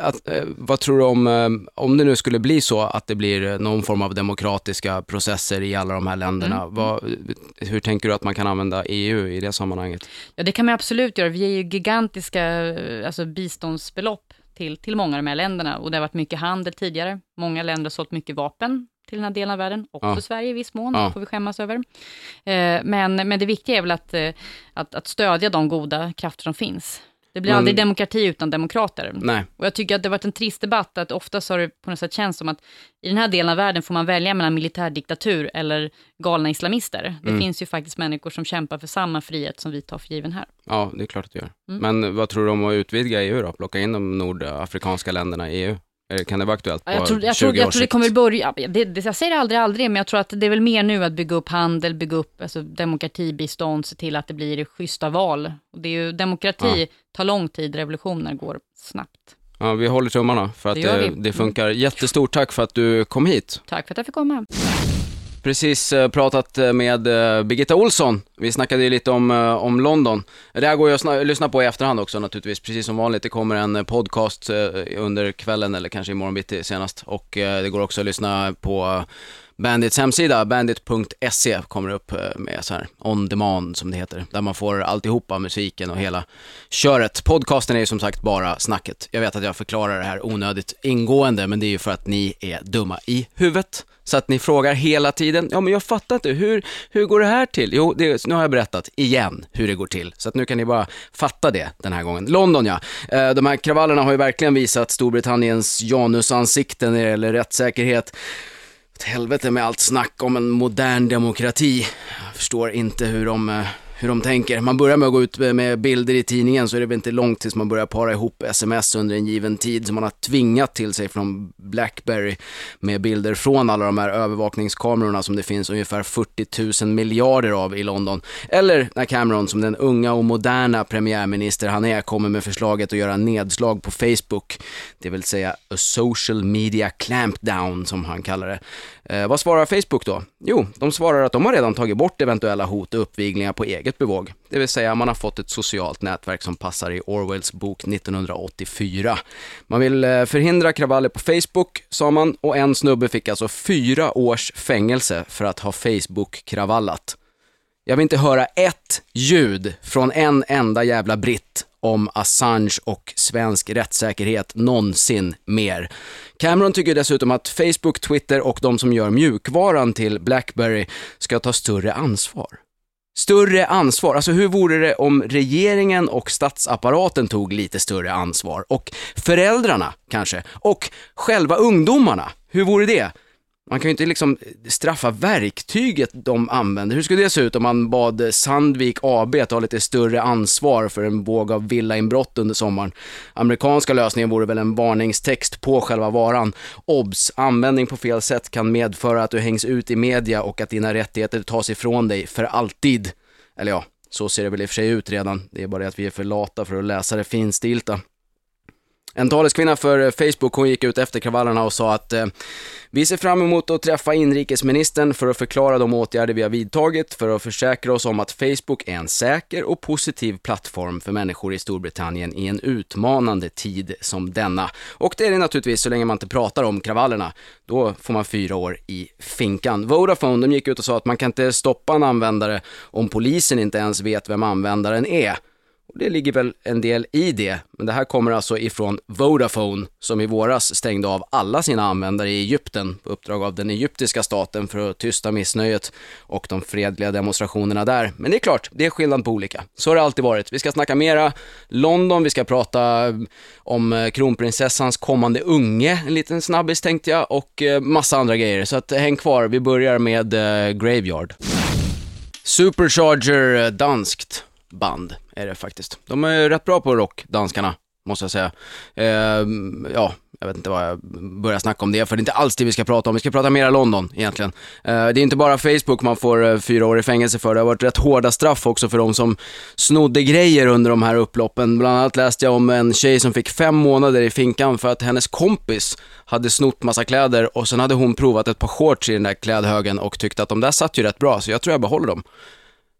att, eh, vad tror du om, eh, om det nu skulle bli så att det blir eh, någon form av demokratiska processer i alla de här länderna, Mm. vad, hur tänker du att man kan använda EU i det sammanhanget? Ja, det kan man absolut göra. Vi ger ju gigantiska alltså, biståndsbelopp till, till många av de här länderna och det har varit mycket handel tidigare. Många länder har sålt mycket vapen till den här delen av världen, också Ja. Sverige i viss mån, Ja. får vi skämmas över. Eh, men, men det viktiga är väl att, eh, att, att stödja de goda krafter som finns. Det blir Men- aldrig demokrati utan demokrater. Nej, Och jag tycker att det har varit en trist debatt, att oftast har det på något sätt känts som att i den här delen av världen får man välja mellan militärdiktatur eller galna islamister. Det Mm. finns ju faktiskt människor som kämpar för samma frihet som vi tar för given här. ja det är klart att det gör. Mm. Men vad tror du om att utvidga EU då, plocka in de nordafrikanska länderna i EU? Eller Kan det vara aktuellt på Ja, Jag tror, jag 20 tror, jag års tror det kommer börja, det, det, jag säger aldrig aldrig, men jag tror att det är väl mer nu att bygga upp handel, bygga upp alltså, demokratibistånd, se till att det blir schyssta val. Och det är ju, demokrati tar lång tid, revolutioner går snabbt. Ja, vi håller tummarna för att Det det, det funkar. Jättestort tack för att du kom hit. Tack för att jag fick komma. Precis eh, pratat eh, med eh, Birgitta Olsson. Vi snackade ju lite om, om London. Det här går ju att lyssna på i efterhand också naturligtvis, precis som vanligt. Det kommer en podcast under kvällen eller kanske imorgon bitti senast. Och det går också att lyssna på Bandits hemsida, bandit.se kommer upp eh, med så här on demand som det heter, där man får alltihopa, musiken och hela köret. Podcasten är ju som sagt bara snacket. Jag vet att jag förklarar det här onödigt ingående, men det är ju för att ni är dumma i huvudet. Så att ni frågar hela tiden, ja men jag fattar inte, hur, hur går det här till? Jo, det, nu har jag berättat igen hur det går till, så att nu kan ni bara fatta det den här gången. London ja, eh, de här kravallerna har ju verkligen visat Storbritanniens janusansikte när det gäller rättssäkerhet. Helvete med allt snack om en modern demokrati. Jag förstår inte hur de, eh, hur de tänker. Man börjar med att gå ut med bilder i tidningen så är det väl inte långt tills man börjar para ihop sms under en given tid som man har tvingat till sig från Blackberry med bilder från alla de här övervakningskamerorna som det finns ungefär 40 000 miljarder av i London. Eller när Cameron som den unga och moderna premiärminister han är kommer med förslaget att göra nedslag på Facebook, det vill säga a social media clampdown som han kallar det. Eh, vad svarar Facebook då? Jo, de svarar att de har redan tagit bort eventuella hot och uppviglingar på eget bevåg. Det vill säga man har fått ett socialt nätverk som passar i Orwells bok 1984. Man vill eh, förhindra kravaller på Facebook, sa man, och en snubbe fick alltså fyra års fängelse för att ha Facebook-kravallat. Jag vill inte höra ett ljud från en enda jävla britt om Assange och svensk rättssäkerhet någonsin mer. Cameron tycker dessutom att Facebook, Twitter och de som gör mjukvaran till Blackberry ska ta större ansvar. Större ansvar, alltså hur vore det om regeringen och statsapparaten tog lite större ansvar? Och föräldrarna kanske? Och själva ungdomarna, hur vore det? Man kan ju inte liksom straffa verktyget de använder. Hur skulle det se ut om man bad Sandvik AB att ta lite större ansvar för en våg av villainbrott under sommaren? Amerikanska lösningen vore väl en varningstext på själva varan. OBS! Användning på fel sätt kan medföra att du hängs ut i media och att dina rättigheter tas ifrån dig för alltid. Eller ja, så ser det väl i och för sig ut redan. Det är bara det att vi är för lata för att läsa det finstilta. En taleskvinna för eh, Facebook hon gick ut efter kravallerna och sa att eh, vi ser fram emot att träffa inrikesministern för att förklara de åtgärder vi har vidtagit för att försäkra oss om att Facebook är en säker och positiv plattform för människor i Storbritannien i en utmanande tid som denna. Och det är det naturligtvis så länge man inte pratar om kravallerna. Då får man fyra år i finkan. Vodafone de gick ut och sa att man kan inte stoppa en användare om polisen inte ens vet vem användaren är. Och det ligger väl en del i det, men det här kommer alltså ifrån Vodafone som i våras stängde av alla sina användare i Egypten på uppdrag av den egyptiska staten för att tysta missnöjet och de fredliga demonstrationerna där. Men det är klart, det är skillnad på olika. Så har det alltid varit. Vi ska snacka mera London, vi ska prata eh, om eh, kronprinsessans kommande unge, en liten snabbis tänkte jag, och eh, massa andra grejer. Så att häng kvar, vi börjar med Graveyard. Supercharger danskt band är det faktiskt. De är rätt bra på rock, danskarna, måste jag säga. Eh, ja, jag vet inte vad jag börjar snacka om det, för det är inte alls det vi ska prata om. Vi ska prata mera London egentligen. Eh, det är inte bara Facebook man får eh, fyra år i fängelse för. Det har varit rätt hårda straff också för de som snodde grejer under de här upploppen. Bland annat läste jag om en tjej som fick fem månader i finkan för att hennes kompis hade snott massa kläder och sen hade hon provat ett par shorts i den där klädhögen och tyckte att de där satt ju rätt bra, så jag tror jag behåller dem.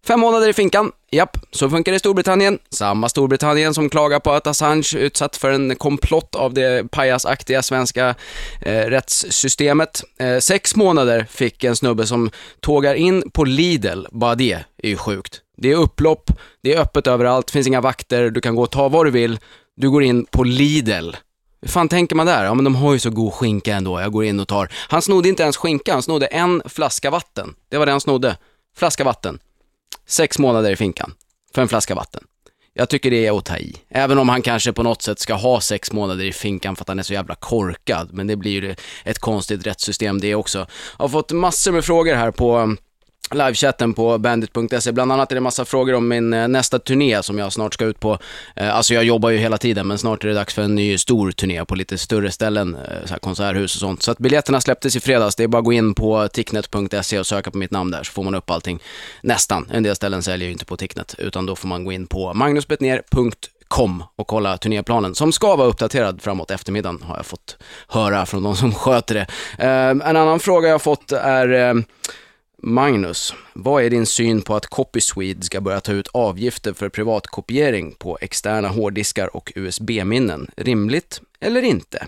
Fem månader i finkan, japp, så funkar det i Storbritannien. Samma Storbritannien som klagar på att Assange utsatt för en komplott av det pajasaktiga svenska eh, rättssystemet. Eh, sex månader fick en snubbe som tågar in på Lidl, bara det är ju sjukt. Det är upplopp, det är öppet överallt, finns inga vakter, du kan gå och ta vad du vill. Du går in på Lidl. Hur fan tänker man där? Ja men de har ju så god skinka ändå, jag går in och tar. Han snodde inte ens skinka, han snodde en flaska vatten. Det var det han snodde. Flaska vatten. Sex månader i finkan för en flaska vatten. Jag tycker det är att ta i. Även om han kanske på något sätt ska ha sex månader i finkan för att han är så jävla korkad. Men det blir ju ett konstigt rättssystem det också. Jag har fått massor med frågor här på livechatten på bandit.se. Bland annat är det massa frågor om min eh, nästa turné som jag snart ska ut på. Eh, alltså jag jobbar ju hela tiden, men snart är det dags för en ny stor turné på lite större ställen, eh, så här konserthus och sånt. Så att biljetterna släpptes i fredags. Det är bara att gå in på ticknet.se och söka på mitt namn där så får man upp allting. Nästan. En del ställen säljer ju inte på Ticknet, utan då får man gå in på magnusbetner.com och kolla turnéplanen som ska vara uppdaterad framåt eftermiddagen har jag fått höra från de som sköter det. En annan fråga jag har fått är Magnus, vad är din syn på att Copyswede ska börja ta ut avgifter för privatkopiering på externa hårddiskar och USB-minnen? Rimligt eller inte?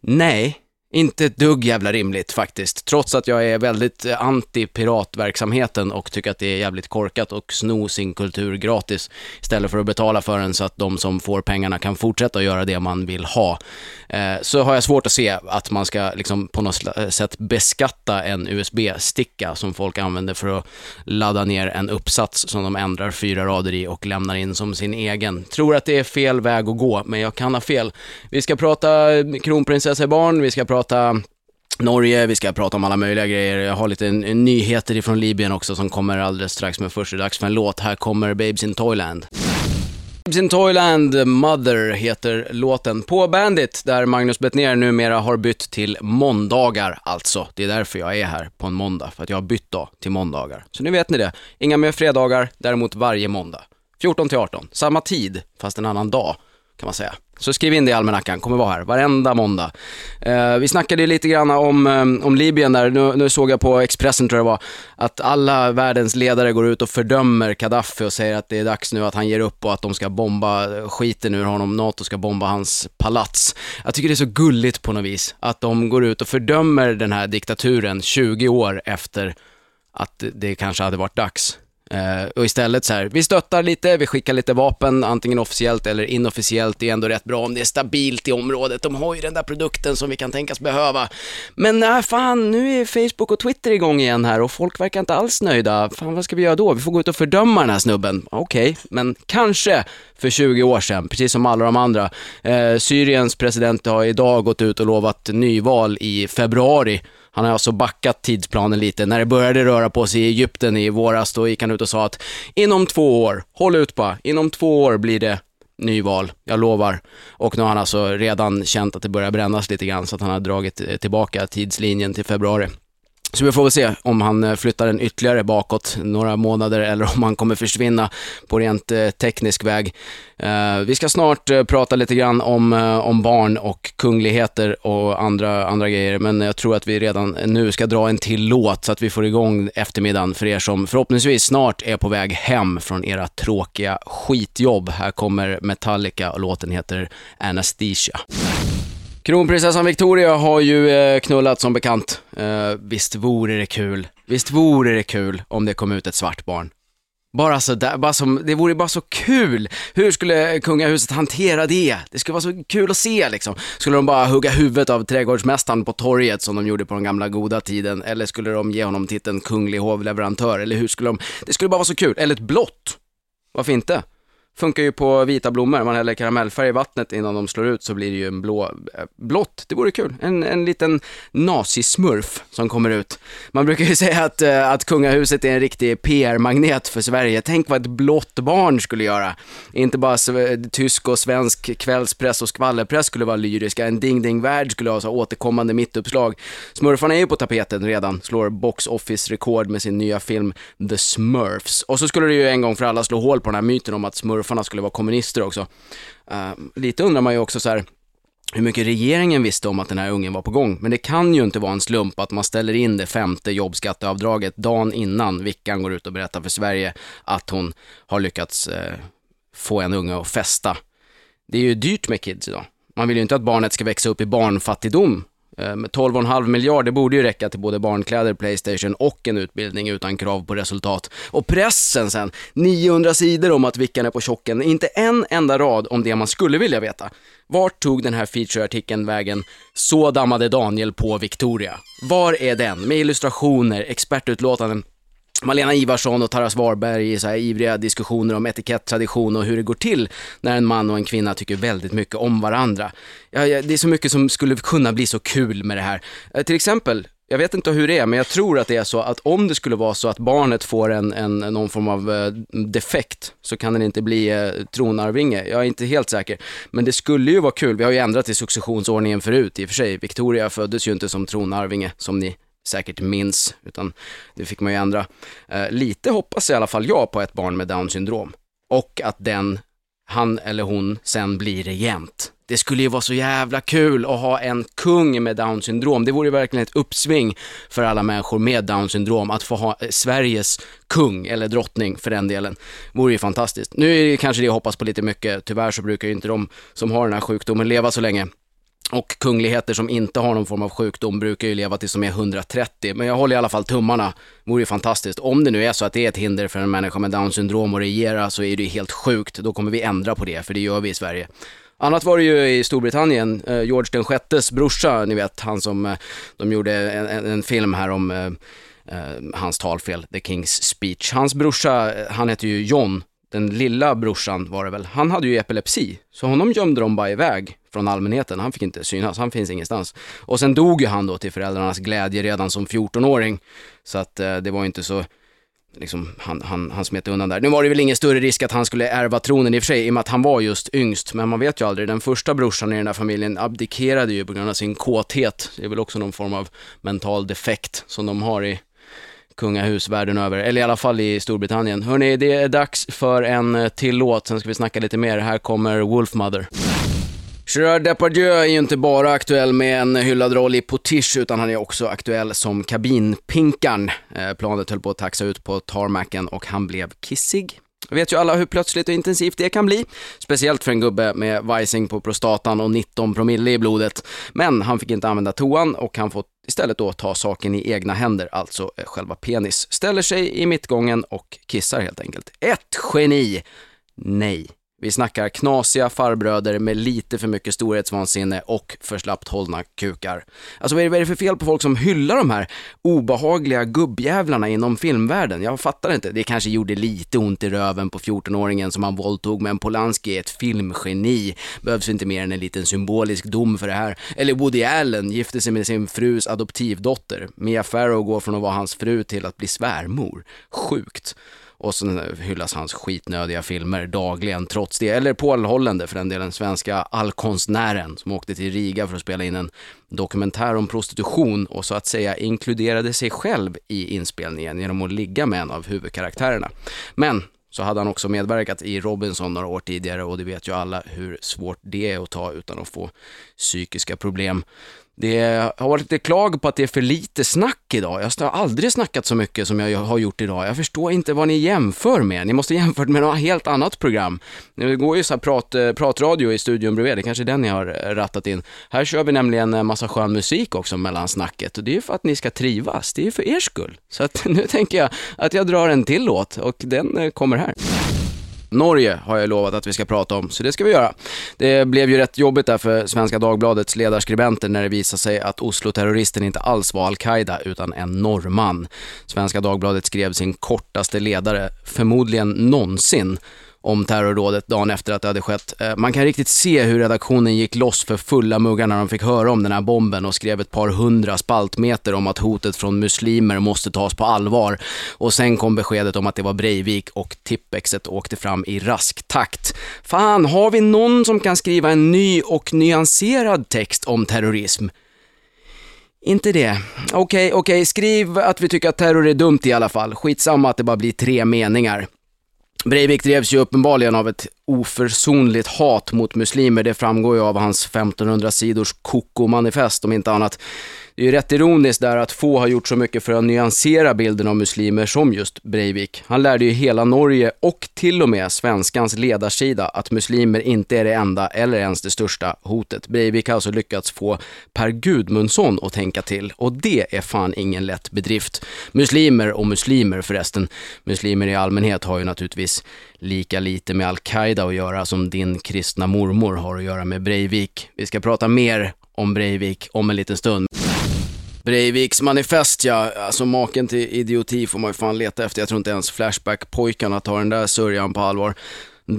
Nej, inte ett dugg jävla rimligt faktiskt, trots att jag är väldigt eh, anti piratverksamheten och tycker att det är jävligt korkat och sno sin kultur gratis istället för att betala för den så att de som får pengarna kan fortsätta att göra det man vill ha. Eh, så har jag svårt att se att man ska liksom på något eh, sätt beskatta en USB-sticka som folk använder för att ladda ner en uppsats som de ändrar fyra rader i och lämnar in som sin egen. Tror att det är fel väg att gå, men jag kan ha fel. Vi ska prata eh, kronprinsessebarn, vi ska prata prata Norge, vi ska prata om alla möjliga grejer. Jag har lite nyheter ifrån Libyen också som kommer alldeles strax, men först är det dags för en låt. Här kommer Babes in Toyland. Babes in Toyland, Mother heter låten på Bandit, där Magnus Bettner numera har bytt till måndagar alltså. Det är därför jag är här på en måndag, för att jag har bytt dag till måndagar. Så nu vet ni det. Inga mer fredagar, däremot varje måndag. 14 till 18, samma tid, fast en annan dag, kan man säga. Så skriv in det i almanackan, kommer vara här varenda måndag. Eh, vi snackade lite grann om, eh, om Libyen där, nu, nu, såg jag på Expressen tror jag det var, att alla världens ledare går ut och fördömer Gaddafi och säger att det är dags nu att han ger upp och att de ska bomba skiten ur honom, NATO ska bomba hans palats. Jag tycker det är så gulligt på något vis, att de går ut och fördömer den här diktaturen 20 år efter att det kanske hade varit dags. Eh, och istället så här, vi stöttar lite, vi skickar lite vapen, antingen officiellt eller inofficiellt. Det är ändå rätt bra om det är stabilt i området. De har ju den där produkten som vi kan tänkas behöva. Men nej, fan, nu är Facebook och Twitter igång igen här och folk verkar inte alls nöjda. Fan, vad ska vi göra då? Vi får gå ut och fördöma den här snubben. Okej, okay, men kanske för 20 år sedan, precis som alla de andra. Eh, Syriens president har idag gått ut och lovat nyval i februari han har alltså backat tidsplanen lite. När det började röra på sig i Egypten i våras, då gick han ut och sa att inom två år, håll ut bara, inom två år blir det nyval, jag lovar. Och nu har han alltså redan känt att det börjar brännas lite grann, så att han har dragit eh, tillbaka tidslinjen till februari. Så vi får väl se om han eh, flyttar den ytterligare bakåt några månader eller om han kommer försvinna på rent eh, teknisk väg. Eh, vi ska snart prata lite grann om, om barn och kungligheter och andra, andra grejer, men jag tror att vi redan nu ska dra en till låt så att vi får igång eftermiddagen för er som förhoppningsvis snart är på väg hem från era tråkiga skitjobb. Här kommer Metallica och låten heter Anesthesia. Kronprinsessan Victoria har ju eh, knullat som bekant. Eh, visst vore det kul, visst vore det kul om det kom ut ett svart barn. Bara så där, bara som, det vore bara så kul. Hur skulle eh, kungahuset hantera det? Det skulle vara så kul att se liksom. Skulle de bara hugga huvudet av trädgårdsmästaren på torget som de gjorde på den gamla goda tiden? Eller skulle de ge honom titeln kunglig hovleverantör? Eller hur skulle de, det skulle bara vara så kul. Eller ett blått. Varför inte? Funkar ju på vita blommor, man häller karamellfärg i vattnet innan de slår ut så blir det ju en blå, eh, blått, det vore kul. En, en liten nazismurf som kommer ut. Man brukar ju säga att, eh, att kungahuset är en riktig PR-magnet för Sverige. Tänk vad ett blått barn skulle göra. Inte bara tysk och svensk kvällspress och skvallerpress skulle vara lyriska, en Ding Ding Värld skulle ha så återkommande mittuppslag. Smurfarna är ju på tapeten redan, slår box office-rekord med sin nya film The Smurfs. Och så skulle det ju en gång för alla slå hål på den här myten om att smurf smurfarna skulle vara kommunister också. Uh, lite undrar man ju också så här, hur mycket regeringen visste om att den här ungen var på gång. Men det kan ju inte vara en slump att man ställer in det femte jobbskatteavdraget dagen innan Vickan går ut och berättar för Sverige att hon har lyckats eh, få en unge att festa. Det är ju dyrt med kids idag. Man vill ju inte att barnet ska växa upp i barnfattigdom Eh, 12,5 miljarder, borde ju räcka till både barnkläder, Playstation och en utbildning utan krav på resultat. Och pressen sen, 900 sidor om att Vickan är på chocken, inte en enda rad om det man skulle vilja veta. Vart tog den här featureartikeln vägen? Så dammade Daniel på Victoria. Var är den? Med illustrationer, expertutlåtanden, Malena Ivarsson och Taras Warberg i så här ivriga diskussioner om etikett, tradition och hur det går till när en man och en kvinna tycker väldigt mycket om varandra. Ja, ja, det är så mycket som skulle kunna bli så kul med det här. Eh, till exempel, jag vet inte hur det är, men jag tror att det är så att om det skulle vara så att barnet får en, en någon form av eh, defekt så kan den inte bli eh, tronarvinge. Jag är inte helt säker. Men det skulle ju vara kul. Vi har ju ändrat i successionsordningen förut i och för sig. Victoria föddes ju inte som tronarvinge, som ni säkert minns, utan det fick man ju ändra. Eh, lite hoppas i alla fall jag på ett barn med down syndrom och att den, han eller hon, sen blir regent. Det skulle ju vara så jävla kul att ha en kung med down syndrom. Det vore ju verkligen ett uppsving för alla människor med down syndrom att få ha eh, Sveriges kung, eller drottning för den delen. Vore ju fantastiskt. Nu är det kanske det jag hoppas på lite mycket. Tyvärr så brukar ju inte de som har den här sjukdomen leva så länge. Och kungligheter som inte har någon form av sjukdom brukar ju leva tills de är 130. Men jag håller i alla fall tummarna. det Vore ju fantastiskt. Om det nu är så att det är ett hinder för en människa med down syndrom att regera så är det ju helt sjukt. Då kommer vi ändra på det, för det gör vi i Sverige. Annat var det ju i Storbritannien, eh, George den sjättes brorsa, ni vet han som, eh, de gjorde en, en, film här om eh, eh, hans talfel, The King's Speech. Hans brorsa, han heter ju John, den lilla brorsan var det väl, han hade ju epilepsi, så honom gömde de bara iväg från allmänheten. Han fick inte synas, han finns ingenstans. Och sen dog ju han då till föräldrarnas glädje redan som 14-åring. Så att eh, det var ju inte så liksom, han, han, han smet undan där. Nu var det väl ingen större risk att han skulle ärva tronen i och för sig, i och med att han var just yngst, men man vet ju aldrig. Den första brorsan i den här familjen abdikerade ju på grund av sin kåthet. Det är väl också någon form av mental defekt som de har i kungahus världen över, eller i alla fall i Storbritannien. Hörni, det är dags för en eh, till låt, sen ska vi snacka lite mer. Här kommer Wolfmother. Gerard Depardieu är ju inte bara aktuell med en hyllad roll i Potiche, utan han är också aktuell som kabinpinkan. Eh, planet höll på att taxa ut på tarmacken och han blev kissig. Vi vet ju alla hur plötsligt och intensivt det kan bli, speciellt för en gubbe med vajsing på prostatan och 19 promille i blodet. Men han fick inte använda toan och han får istället då ta saken i egna händer, alltså eh, själva penis. Ställer sig i mittgången och kissar helt enkelt. Ett geni! Nej. Vi snackar knasiga farbröder med lite för mycket storhetsvansinne och för slappt hållna kukar. Alltså vad är, det, vad är det för fel på folk som hyllar de här obehagliga gubbjävlarna inom filmvärlden? Jag fattar inte. Det kanske gjorde lite ont i röven på 14-åringen som han våldtog, men Polanski är ett filmgeni. Behövs inte mer än en liten symbolisk dom för det här. Eller Woody Allen gifte sig med sin frus adoptivdotter. Mia Farrow går från att vara hans fru till att bli svärmor. Sjukt. Och så hyllas hans skitnödiga filmer dagligen trots det. Eller Paul Hollander för den delen, svenska allkonstnären som åkte till Riga för att spela in en dokumentär om prostitution och så att säga inkluderade sig själv i inspelningen genom att ligga med en av huvudkaraktärerna. Men så hade han också medverkat i Robinson några år tidigare och det vet ju alla hur svårt det är att ta utan att få psykiska problem. Det har varit lite klag på att det är för lite snack idag. Jag har aldrig snackat så mycket som jag har gjort idag. Jag förstår inte vad ni jämför med. Ni måste jämfört med något helt annat program. Det går ju så här prat, eh, pratradio i studion bredvid, det kanske är den ni har eh, rattat in. Här kör vi nämligen en massa skön musik också mellan snacket och det är ju för att ni ska trivas. Det är ju för er skull. Så att nu tänker jag att jag drar en till låt och den kommer här. Norge har jag lovat att vi ska prata om, så det ska vi göra. Det blev ju rätt jobbigt där för Svenska Dagbladets ledarskribenter när det visade sig att Oslo-terroristen inte alls var al-Qaida utan en norrman. Svenska Dagbladet skrev sin kortaste ledare, förmodligen någonsin, om terrorrådet dagen efter att det hade skett. Eh, man kan riktigt se hur redaktionen gick loss för fulla muggar när de fick höra om den här bomben och skrev ett par hundra spaltmeter om att hotet från muslimer måste tas på allvar. Och sen kom beskedet om att det var Breivik och Tippexet åkte fram i rask takt. Fan, har vi någon som kan skriva en ny och nyanserad text om terrorism? Inte det. Okej, okay, okej, okay. skriv att vi tycker att terror är dumt i alla fall. Skitsamma att det bara blir tre meningar. Breivik drevs ju uppenbarligen av ett oförsonligt hat mot muslimer. Det framgår ju av hans 1500 sidors koko-manifest om inte annat. Det är ju rätt ironiskt där att få har gjort så mycket för att nyansera bilden av muslimer som just Breivik. Han lärde ju hela Norge och till och med svenskans ledarsida att muslimer inte är det enda eller ens det största hotet. Breivik har alltså lyckats få Per Gudmundsson att tänka till och det är fan ingen lätt bedrift. Muslimer och muslimer förresten. Muslimer i allmänhet har ju naturligtvis lika lite med al-Qaida att göra som din kristna mormor har att göra med Breivik. Vi ska prata mer om Breivik om en liten stund. Breiviks manifest ja, alltså maken till idioti får man ju fan leta efter. Jag tror inte ens Flashback-pojkarna tar den där sörjan på allvar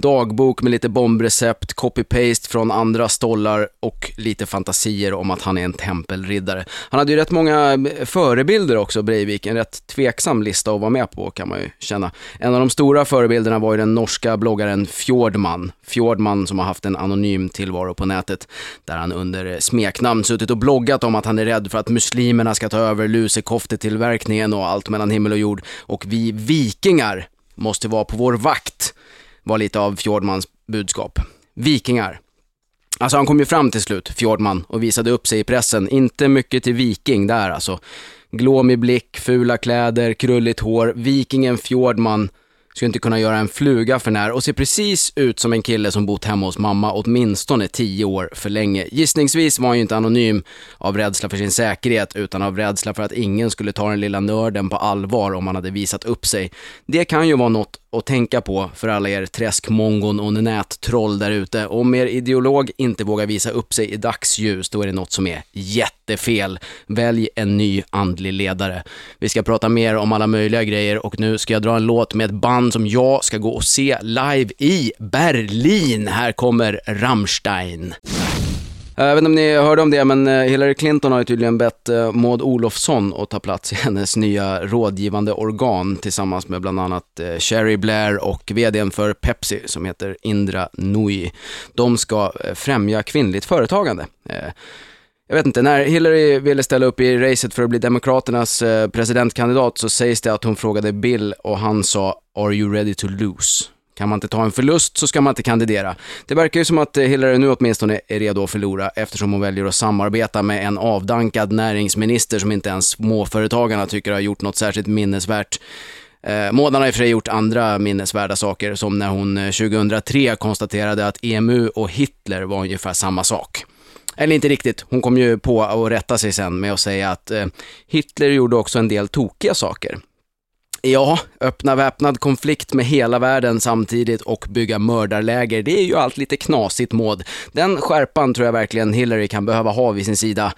dagbok med lite bombrecept, copy-paste från andra stollar och lite fantasier om att han är en tempelriddare. Han hade ju rätt många eh, förebilder också, Breivik, en rätt tveksam lista att vara med på kan man ju känna. En av de stora förebilderna var ju den norska bloggaren Fjordman. Fjordman som har haft en anonym tillvaro på nätet, där han under smeknamn suttit och bloggat om att han är rädd för att muslimerna ska ta över lusekoftetillverkningen och allt mellan himmel och jord. Och vi vikingar måste vara på vår vakt var lite av Fjordmans budskap. Vikingar. Alltså han kom ju fram till slut, Fjordman, och visade upp sig i pressen. Inte mycket till viking där alltså. Glåmig blick, fula kläder, krulligt hår. Vikingen Fjordman skulle inte kunna göra en fluga för när och ser precis ut som en kille som bott hemma hos mamma åtminstone tio år för länge. Gissningsvis var han ju inte anonym av rädsla för sin säkerhet utan av rädsla för att ingen skulle ta den lilla nörden på allvar om han hade visat upp sig. Det kan ju vara något att tänka på för alla er träskmongon och nättroll där ute. Om er ideolog inte vågar visa upp sig i dagsljus, då är det något som är jättefel. Välj en ny andlig ledare. Vi ska prata mer om alla möjliga grejer och nu ska jag dra en låt med ett band som jag ska gå och se live i Berlin. Här kommer Rammstein. Eh, jag vet inte om ni hörde om det, men eh, Hillary Clinton har ju tydligen bett eh, Maud Olofsson att ta plats i hennes nya rådgivande organ tillsammans med bland annat Sherry Blair och vdn för Pepsi som heter Indra Nooyi. De ska främja kvinnligt företagande. Jag vet inte, när Hillary ville ställa upp i racet för att bli Demokraternas presidentkandidat så sägs det att hon frågade Bill och han sa “Are you ready to lose?” Kan man inte ta en förlust så ska man inte kandidera. Det verkar ju som att eh, Hillary nu åtminstone är redo att förlora eftersom hon väljer att samarbeta med en avdankad näringsminister som inte ens småföretagarna tycker har gjort något särskilt minnesvärt. Eh, Mådan har i och för sig gjort andra minnesvärda saker som när hon eh, 2003 konstaterade att EMU och Hitler var ungefär samma sak. Eller inte riktigt, hon kom ju på att rätta sig sen med att säga att eh, Hitler gjorde också en del tokiga saker. Ja, öppna väpnad konflikt med hela världen samtidigt och bygga mördarläger, det är ju allt lite knasigt Maud. Den skärpan tror jag verkligen Hillary kan behöva ha vid sin sida.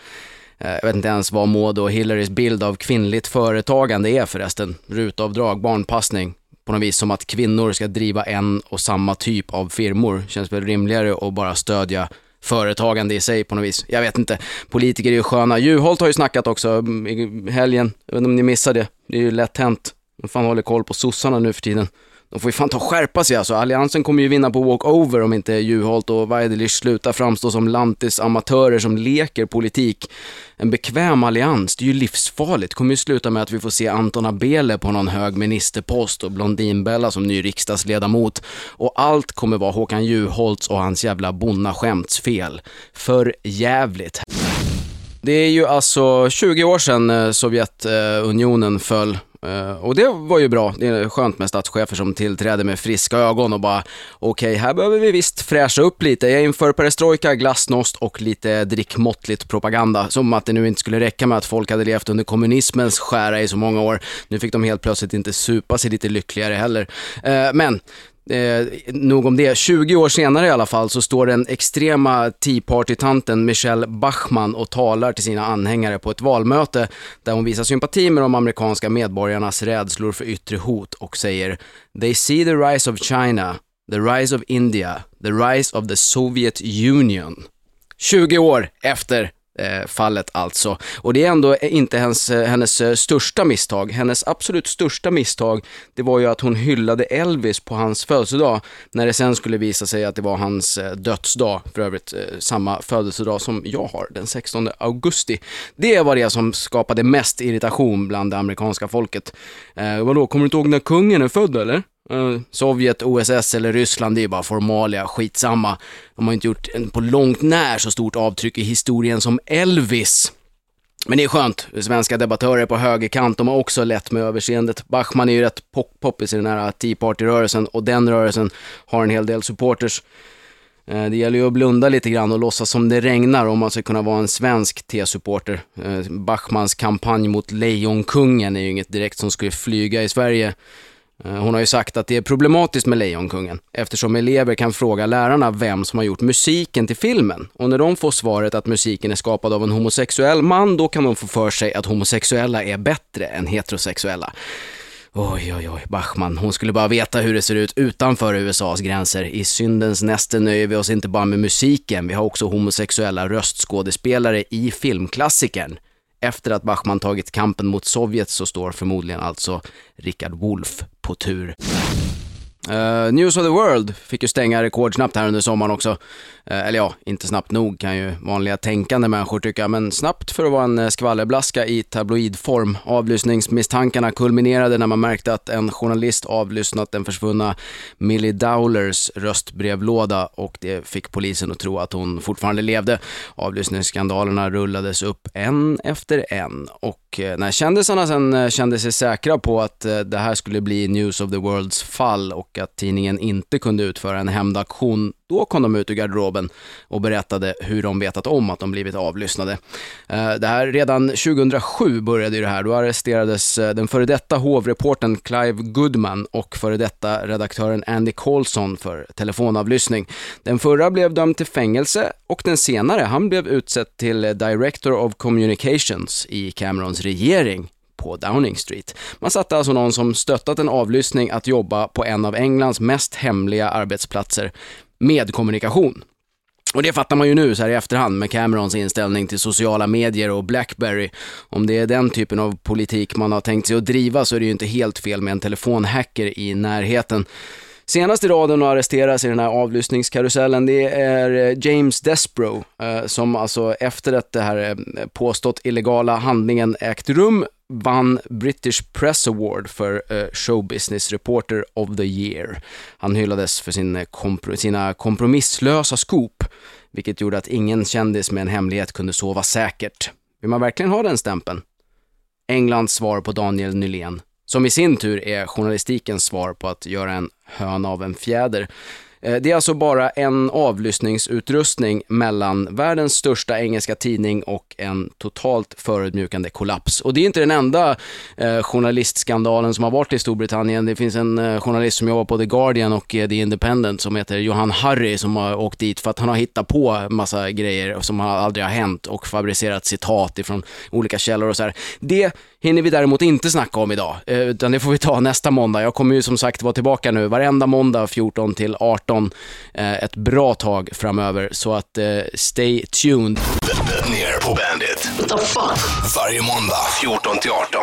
Eh, jag vet inte ens vad Maud och Hillarys bild av kvinnligt företagande är förresten. Rutavdrag, barnpassning, på något vis som att kvinnor ska driva en och samma typ av firmor. Känns väl rimligare att bara stödja företagande i sig på något vis. Jag vet inte. Politiker är ju sköna. Juholt har ju snackat också mm, i helgen. Jag vet inte om ni missade det. Det är ju lätt hänt. De fan håller koll på sossarna nu för tiden. De får ju fan ta och skärpa sig alltså. Alliansen kommer ju vinna på walkover om inte Juholt och Waidelich slutar framstå som lantis-amatörer som leker politik. En bekväm allians, det är ju livsfarligt. kommer ju sluta med att vi får se Anton Abele på någon hög ministerpost och Blondinbella som ny riksdagsledamot. Och allt kommer vara Håkan Juholts och hans jävla bonnaskämts fel. För jävligt. Det är ju alltså 20 år sedan eh, Sovjetunionen föll Eh, och det var ju bra. Det är skönt med statschefer som tillträder med friska ögon och bara okej, okay, här behöver vi visst fräscha upp lite. Jag inför perestrojka, glasnost och lite drickmåttligt propaganda. Som att det nu inte skulle räcka med att folk hade levt under kommunismens skära i så många år. Nu fick de helt plötsligt inte supa sig lite lyckligare heller. Eh, men Eh, nog om det. 20 år senare i alla fall så står den extrema Tea Party-tanten Michelle Bachmann och talar till sina anhängare på ett valmöte där hon visar sympati med de amerikanska medborgarnas rädslor för yttre hot och säger “They see the rise of China, the rise of India, the rise of the Soviet Union”. 20 år efter Eh, fallet alltså. Och det är ändå inte eh, hennes, hennes största misstag. Hennes absolut största misstag, det var ju att hon hyllade Elvis på hans födelsedag, när det sen skulle visa sig att det var hans dödsdag, för övrigt samma födelsedag som jag har, den 16 augusti. Det var det som skapade mest irritation bland det amerikanska folket. Eh, vadå, kommer du inte ihåg när kungen är född eller? Mm. Sovjet, OSS eller Ryssland, det är bara formalia, skitsamma. De har inte gjort en på långt när så stort avtryck i historien som Elvis. Men det är skönt, svenska debattörer på högerkant, de har också lätt med överseendet. Bachmann är ju rätt poppis i den här Tea Party-rörelsen och den rörelsen har en hel del supporters. Eh, det gäller ju att blunda lite grann och låtsas som det regnar om man ska kunna vara en svensk T-supporter. Eh, Bachmans kampanj mot Lejonkungen är ju inget direkt som skulle flyga i Sverige. Eh, hon har ju sagt att det är problematiskt med Lejonkungen eftersom elever kan fråga lärarna vem som har gjort musiken till filmen. Och när de får svaret att musiken är skapad av en homosexuell man, då kan de få för sig att homosexuella är bättre än heterosexuella. Oj, oj, oj, Bachman, hon skulle bara veta hur det ser ut utanför USAs gränser. I syndens näste nöjer vi oss inte bara med musiken, vi har också homosexuella röstskådespelare i filmklassikern. Efter att Bachmann tagit kampen mot Sovjet så står förmodligen alltså Richard Wolff på tur. Uh, News of the World fick ju stänga rekordsnabbt här under sommaren också. Eh, eller ja, inte snabbt nog kan ju vanliga tänkande människor tycka, men snabbt för att vara en eh, skvallerblaska i tabloidform. Avlyssningsmisstankarna kulminerade när man märkte att en journalist avlyssnat den försvunna Millie Dowlers röstbrevlåda och det fick polisen att tro att hon fortfarande levde. Avlyssningsskandalerna rullades upp en efter en och eh, när kändisarna sen kände sig säkra på att det här skulle bli News of the Worlds fall och att tidningen inte kunde utföra en hämndaktion, då kom de ut ur garderoben och berättade hur de vetat om att de blivit avlyssnade. Eh, det här, redan 2007 började ju det här. Då arresterades eh, den före detta hovreporten Clive Goodman och före detta redaktören Andy Colson för telefonavlyssning. Den förra blev dömd till fängelse och den senare, han blev utsedd till Director of Communications i Camerons regering på Downing Street. Man satte alltså någon som stöttat en avlyssning att jobba på en av Englands mest hemliga arbetsplatser med kommunikation. Och det fattar man ju nu så här i efterhand med Camerons inställning till sociala medier och Blackberry. Om det är den typen av politik man har tänkt sig att driva så är det ju inte helt fel med en telefonhacker i närheten. Senast i raden att arresteras i den här avlyssningskarusellen, det är eh, James Desbro, eh, som alltså efter att det här eh, påstått illegala handlingen ägt rum, vann British Press Award för eh, Show Business Reporter of the Year. Han hyllades för sin, eh, sina kompromisslösa scoop, vilket gjorde att ingen kändis med en hemlighet kunde sova säkert. Vill man verkligen ha den stämpeln? Englands svar på Daniel Nylén som i sin tur är journalistikens svar på att göra en höna av en fjäder. Eh, det är alltså bara en avlyssningsutrustning mellan världens största engelska tidning och en totalt förödmjukande kollaps. Och det är inte den enda eh, journalistskandalen som har varit i Storbritannien. Det finns en eh, journalist som jobbar på The Guardian och eh, The Independent som heter Johan Harry som har åkt dit för att han har hittat på massa grejer som aldrig har hänt och fabricerat citat ifrån olika källor och så här. Det hinner vi däremot inte snacka om idag, eh, utan det får vi ta nästa måndag. Jag kommer ju som sagt vara tillbaka nu varenda måndag 14 till 18 eh, ett bra tag framöver, så att eh, stay tuned. Ner på Bandit. What the fuck? Varje måndag 14 till 18.